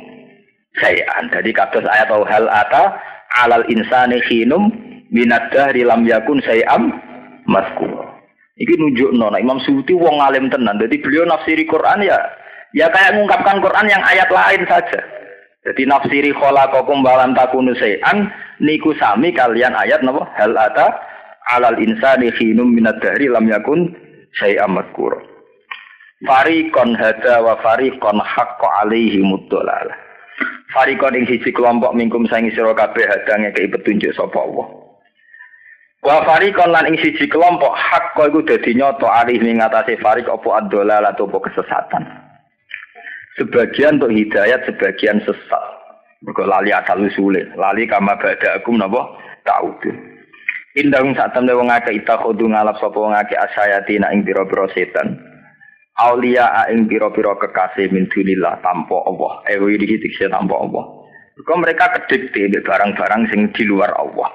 sayan. Jadi kados ayat atau hal ata alal insani khinum minad dahri lam yakun sayam maskur. Iki nunjuk nona Imam Suyuti wong alim tenan. Jadi beliau nafsiri Quran ya ya kayak mengungkapkan Quran yang ayat lain saja. Jadi nafsiri khalaqakum balam takunu sayan niku sami kalian ayat napa hal ata alal insani khinum minad dahri lam yakun syai'am madkur. Farikon hada wa farikon haqqa alaihi muddalalah. Farikon ing siji kelompok mingkum sangi sira kabeh hadange kei petunjuk sapa Allah. Wa farikon lan ing siji kelompok haqqa iku dadi nyata alih ning ngatasé farik apa ad-dalalah kesesatan. Sebagian untuk hidayat, sebagian sesat. Mereka lali asal usulnya. Lali kama bada akum napa ta'udun. Indahum saat temen wong akeh ita ngalap sapa wong akeh asayati nak ing pira-pira setan. Aulia ing pira-pira kekasih min dunillah tanpa Allah. Ewi iki dikse tanpa Allah. Mereka mereka kedikte di barang-barang sing di luar Allah.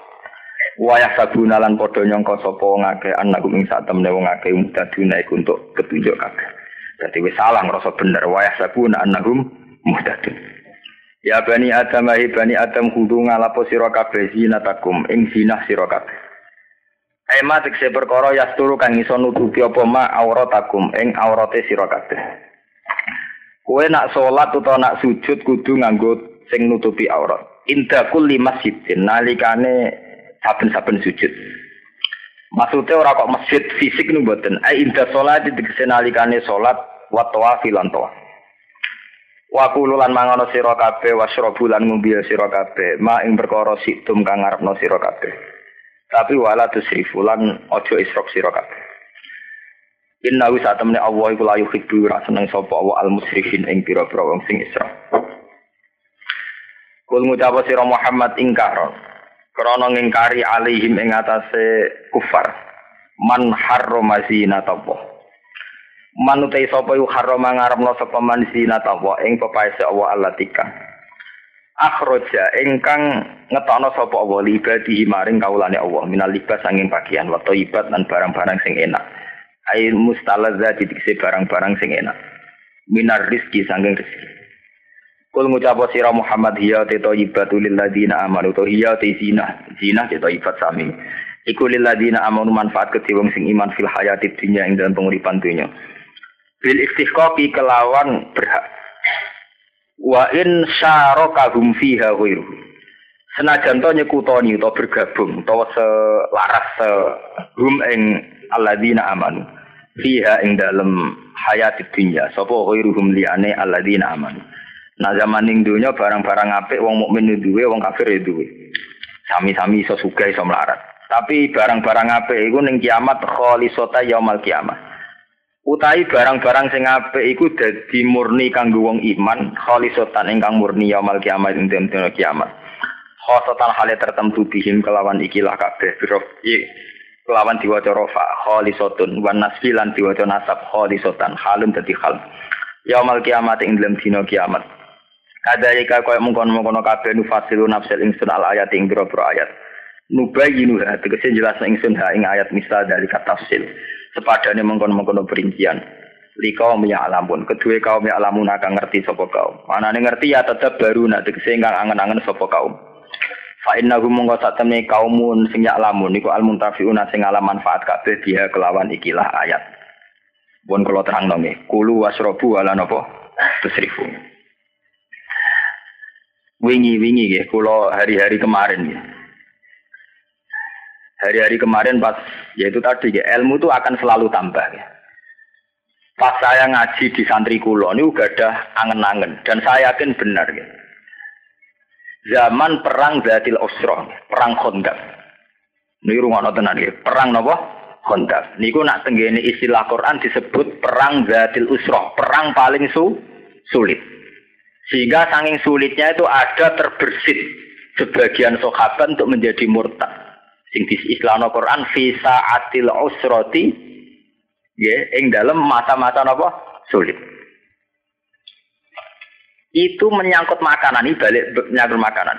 Wayah sabuna lan padha nyangka sapa wong akeh anak ing sak temne wong akeh mudaduna untuk petunjuk kabeh. Jadi wis salah ngerasa bener wa yahsabuna annahum muhtadun. Ya bani Adam hi bani Adam kudu ngalapo sira kabeh zinatakum ing zinah sira kabeh. Ema tekse perkara yasturu kang iso nutupi apa ma auratakum ing aurate sira kabeh. Kowe nak salat utawa nak sujud kudu nganggo sing nutupi aurat. Inda kulli masjidin nalikane saben-saben sujud. Maksudnya orang kok masjid fisik nih buatin. Ai indah sholat di nalikane sholat wa tawafi lan tawaf. Wa kululan mangono sira kabeh wasrobu lan ngombe sira kabeh ma ing perkara situm kang ngarepno sira kabeh. Tapi wala tusrifu lan aja israf sira kabeh. Inna wa satamne Allah iku la yuhibbu ra seneng sapa Allah al musrifin ing pira-pira wong sing israf. Kul ngucap sira Muhammad ingkaron krana ngingkari alaihim ing atase kufar. Man harrama zinatullah man utai sapa yu harrama ngarepno sapa man zinatullah ing pepaese Allah allatika akhraja ingkang ngetokno sapa Allah libadihi maring kaulane Allah minal libas sanging bagian wa thayyibat lan barang-barang sing enak. Air mustalazza dikse barang-barang sing enak. Minar rizki sanging rezeki Kul ngucap sira Muhammad hiya te thayyibatu lil ladina amanu to hiya te zina zina te thayyibat sami. Iku lil ladina amanu manfaat kedhe wong sing iman fil hayati dunya ing dalam penguripan dunya. Bil istihqaqi kelawan berhak. Wa in syaraka hum fiha ghairu. Senajan to nyekutoni utawa bergabung utawa selaras se hum ing alladzina amanu fiha ing dalem hayat dunya sapa ghairuhum liyane alladzina amanu Nah zaman ning dunya barang-barang apik wong mukmin duwe wong kafir duwe. Sami-sami iso sugih iso melarat. Tapi barang-barang apik iku ning kiamat khalisata yaumal kiamat. Utai barang-barang sing apik iku dadi murni kanggo wong iman khalisatan ingkang murni yaumal kiamat ing dina kiamat. Khosotan hale tertentu bihim kelawan ikilah kabeh birof kelawan diwaca rofa kholisotun wan nasfilan diwaca nasab kholisotan halun dadi hal yaumal kiamat ing dalam dina kiamat kadayika kaya mungkon-mungkon kabeh nufasilu nafsil ingsun al ayat ing biro-biro ayat nubayinu ha tegese jelas ingsun ha ing ayat misal dari tafsil sepadane mengkon-mengkon perincian li kaum ya alamun kedua kaum ya alamun akan ngerti sapa kaum manane ngerti ya tetep baru nak tegese ingkang angen-angen sapa kaum Fa innahu mongko sak temne kaumun sing lamun niku al muntafiuna sing ala manfaat kabeh dia kelawan ikilah ayat. Pun kula terangno nggih, kulu wasrobu ala napa? Tusrifu. Wingi-wingi nggih kula hari-hari kemarin nggih. Hari-hari kemarin pas yaitu tadi ya, ilmu itu akan selalu tambah ya. Pas saya ngaji di santri kulo ini udah ada angen-angen dan saya yakin benar ya zaman perang Zatil Usra, perang Khandaq. Niki rungono tenan nggih, perang napa? Khandaq. Niku nak tenggene istilah Quran disebut perang Zatil Usra, perang paling su sulit. Sehingga saking sulitnya itu ada terbersit sebagian sahabat untuk menjadi murtad. Sing di Islam Quran visa atil usroti ya ing dalam masa-masa napa? Sulit. Itu menyangkut makanan ini balik menyangkut makanan.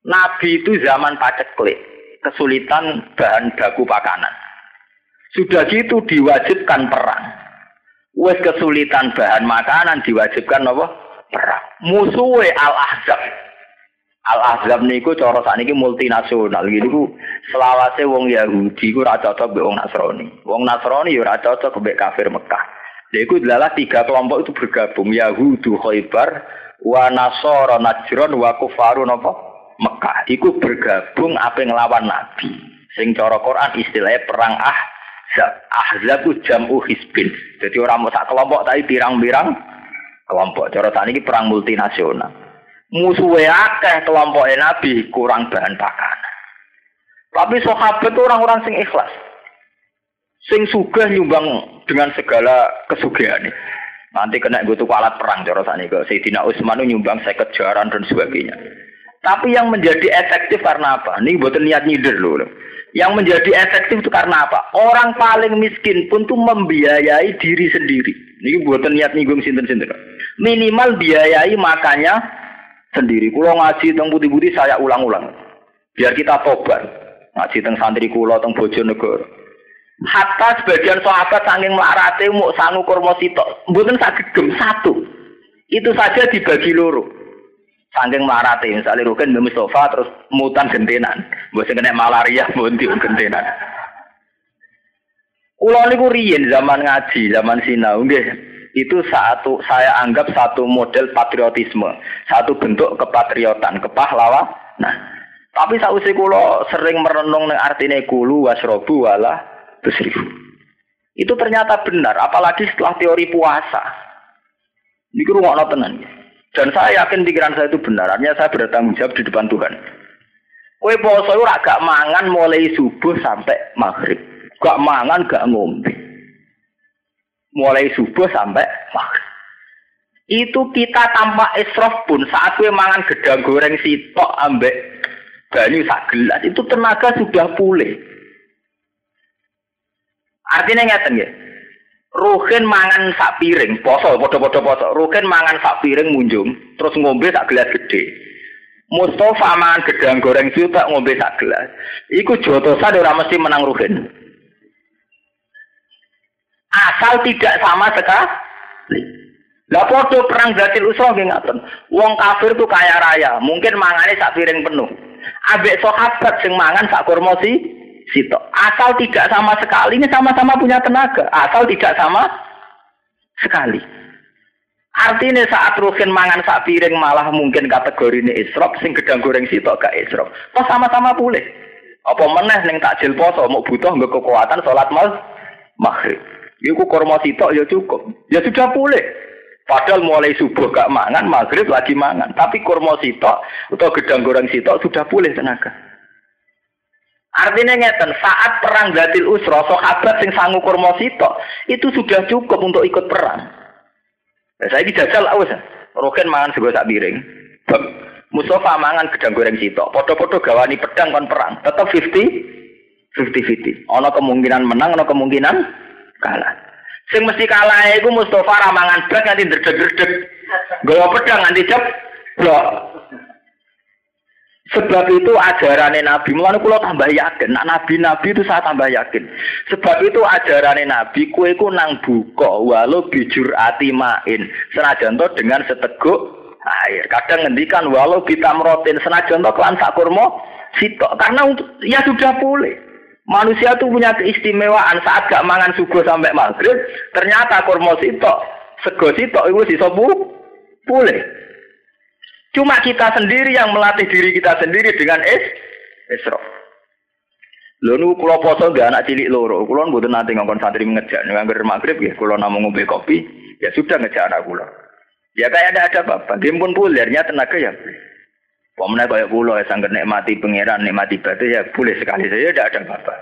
Nabi itu zaman paceklik kesulitan bahan baku pakanan. Sudah gitu diwajibkan perang. Wes kesulitan bahan makanan diwajibkan apa perang. Musuhe al ahzab al ahzab niku cara sakniki multinasional. Gitu selawase wong Yahudi ku ora cocok mbek wong Nasrani. Wong Nasrani ya ora cocok mbek kafir Mekah. Iku adalah tiga kelompok itu bergabung. Yahudu Khaybar wa Nasara Najron wa Kufaru napa? Mekah. Iku bergabung apa ngelawan Nabi. Sing cara Quran istilahnya perang ah Ahzab itu jamu hisbin. Jadi orang mau kelompok tapi pirang-pirang kelompok. Cara tadi ini perang multinasional. Musuhnya akeh kelompok Nabi kurang bahan pakanan. Tapi sahabat orang-orang sing ikhlas. Sing sugih nyumbang dengan segala kesugihan nanti kena gue tuh alat perang cara sana ke Sayyidina Utsman nyumbang saya kejaran dan sebagainya. Tapi yang menjadi efektif karena apa? Ini buat niat nyider loh. Yang menjadi efektif itu karena apa? Orang paling miskin pun tuh membiayai diri sendiri ini buat niat nyinggung sinten-sinten minimal biayai makanya sendiri kulo ngaji tentang putih-putih saya ulang-ulang biar kita tobat ngaji tentang santri kulo tentang bojonegoro Hatta sebagian sahabat saking melarate mau sangu kurma sitok, saged gem satu. Itu saja dibagi loro. Saking melarate misalnya Rukin Mbak Mustafa terus mutan gentenan. Sing kena malaria mbok gentenan. Kula niku riyen zaman ngaji, zaman sinau nggih. Itu satu saya anggap satu model patriotisme, satu bentuk kepatriotan, kepahlawan. Nah, tapi sausi kula sering merenung ning artine kulu wasrobu wala ribu. Itu ternyata benar, apalagi setelah teori puasa. Ini rumah tenan. Dan saya yakin pikiran saya itu benar, artinya saya bertanggung jawab di depan Tuhan. Kue poso itu gak mangan mulai subuh sampai maghrib. Gak mangan, gak ngombe. Mulai subuh sampai maghrib. Itu kita tanpa esrof pun saat kue mangan gedang goreng sitok ambek banyu sak gelas itu tenaga sudah pulih. Artinya ngeten ya. Ruhin mangan sak piring, poso, podo-podo poso. Ruhin mangan sak piring munjung, terus ngombe sak gelas gede. Mustafa mangan gedang goreng tak ngombe sak gelas. Iku jotosan ora mesti menang Ruhin. Asal tidak sama sekali. Lah podo perang Zatil Usra nggih ngaten. Wong kafir tuh kaya raya, mungkin mangane sak piring penuh. Ambek sahabat sing mangan sak kurma sih Sito. Asal tidak sama sekali, ini sama-sama punya tenaga. Asal tidak sama sekali. Artinya saat Rukin mangan sak piring malah mungkin kategori ini isrop, sing gedang goreng sitok gak isrop. Pas sama-sama boleh. Apa meneh ning takjil poso mau butuh nggak kekuatan sholat mal maghrib. Iku korma sitok ya cukup. Ya sudah boleh. Padahal mulai subuh gak mangan, maghrib lagi mangan. Tapi korma sitok atau gedang goreng sitok sudah boleh tenaga. Artinya ngeten, saat perang Gatil Usra, sahabat sing sangu korma sitok, itu sudah cukup untuk ikut perang. Nah, saya ini jajal awas. Roken mangan sego sak piring. Mustafa mangan gedang goreng sitok. Podo-podo gawani pedang kon perang. Tetap 50 50-50. Ono kemungkinan menang, ono kemungkinan kalah. Sing mesti kalah iku Mustafa ramangan blas nganti ndredeg-ndredeg. Gawa pedang nganti cep. Blok. Sebab itu ajaran Nabi, mulai kulo tambah yakin, nak Nabi-Nabi itu saya tambah yakin. Sebab itu ajaran Nabi, kue ku nang buka, walau bijur ati main, senajan to dengan seteguk air. Kadang ngendikan walau kita merotin senajan to kelan kurma sitok, karena untuk ya sudah boleh. Manusia itu punya keistimewaan saat gak mangan subuh sampai maghrib, ternyata kurma sitok, sego sitok itu sisa boleh. Cuma kita sendiri yang melatih diri kita sendiri dengan es esro. Lho nu kula poso gak anak cilik loro, kula mboten nanti ngongkon santri ngejak nganggur maghrib ya, kula namung ngombe kopi, ya sudah ngejak anak kula. Ya kayak ada ada bapak, dia pun tenaga ya. Pemenang kayak kula ya sangger nikmati pangeran, nikmati batu ya boleh sekali saja tidak ada bapak.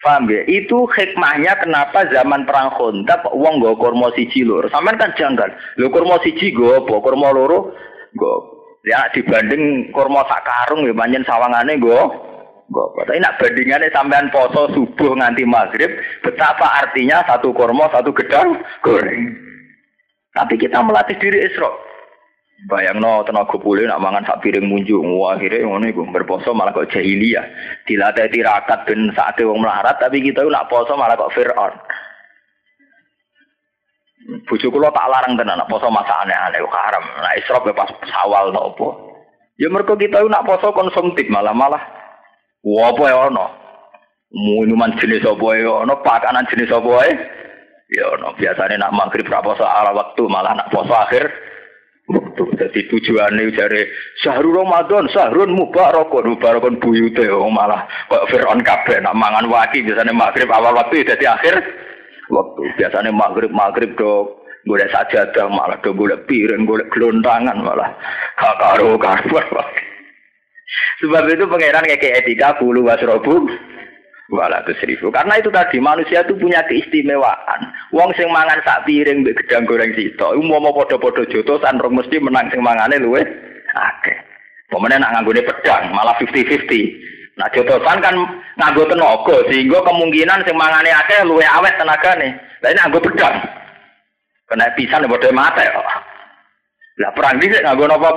Paham ya? Itu hikmahnya kenapa zaman perang Khandaq wong nggo kurma siji loro. Sampeyan kan janggal. Lho kurma siji nggo apa? Kurma loro nggo. Ya dibanding kurma sak karung ya pancen sawangane nggo nggo. Tapi nak bandingane sampean poso subuh nganti maghrib, betapa artinya satu kurma satu gedang goreng. Tapi kita melatih diri Isra. Bayang no tenaga pulih nak mangan sak piring munjuk akhirnya ngono iku berposo malah kok jahiliyah. Dilatih tirakat ben saate wong melarat tapi kita nak poso malah kok Firaun. Bojo kula tak larang tenan nak poso masa aneh-aneh haram. Nak israf ya pas sawal to apa. Ya mergo kita nak poso konsumtif malah malah. Wa apa ya ono? Minuman jenis apa ya ono? Pakanan jenis apa ya? Ya ono biasane nak maghrib ra poso ala waktu malah nak poso akhir waktu. Jadi tujuannya dari syahrul Ramadan, syahrul mubarakun, mubarakun buyute, oh malah kok Fir'aun kabeh nak mangan waki biasanya maghrib awal waktu jadi akhir waktu. Biasanya maghrib maghrib do golek sajadah malah do golek piring, golek gelontangan malah karo karo. Sebab itu pangeran kayak etika bulu wasrobu Walatus ribu. Karena itu tadi manusia itu punya keistimewaan. Wong sing mangan sak piring mbek gedang goreng sito, mau padha-padha jotosan rong mesti menang sing mangane luwe akeh. Pemene nak nganggone pedang malah 50-50. Nah jotosan kan nganggo tenaga sehingga kemungkinan sing mangane akeh luwe awet tenagane. Lah ini nganggo pedang. Kena pisan padha mate kok. Lah perang iki nganggo napa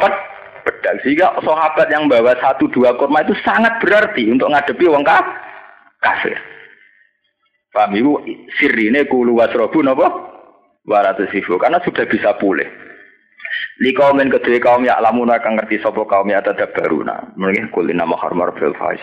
pedang sehingga sahabat yang bawa satu dua kurma itu sangat berarti untuk ngadepi wong kafir kafir. Paham ibu sirine kulu wasrobu napa? Waratus sifu karena sudah bisa pulih. Li kaumin kedua kaum ya lamun akan ngerti sapa kaum ya tadabbaruna. Mungkin kulina mahar marfil faiz.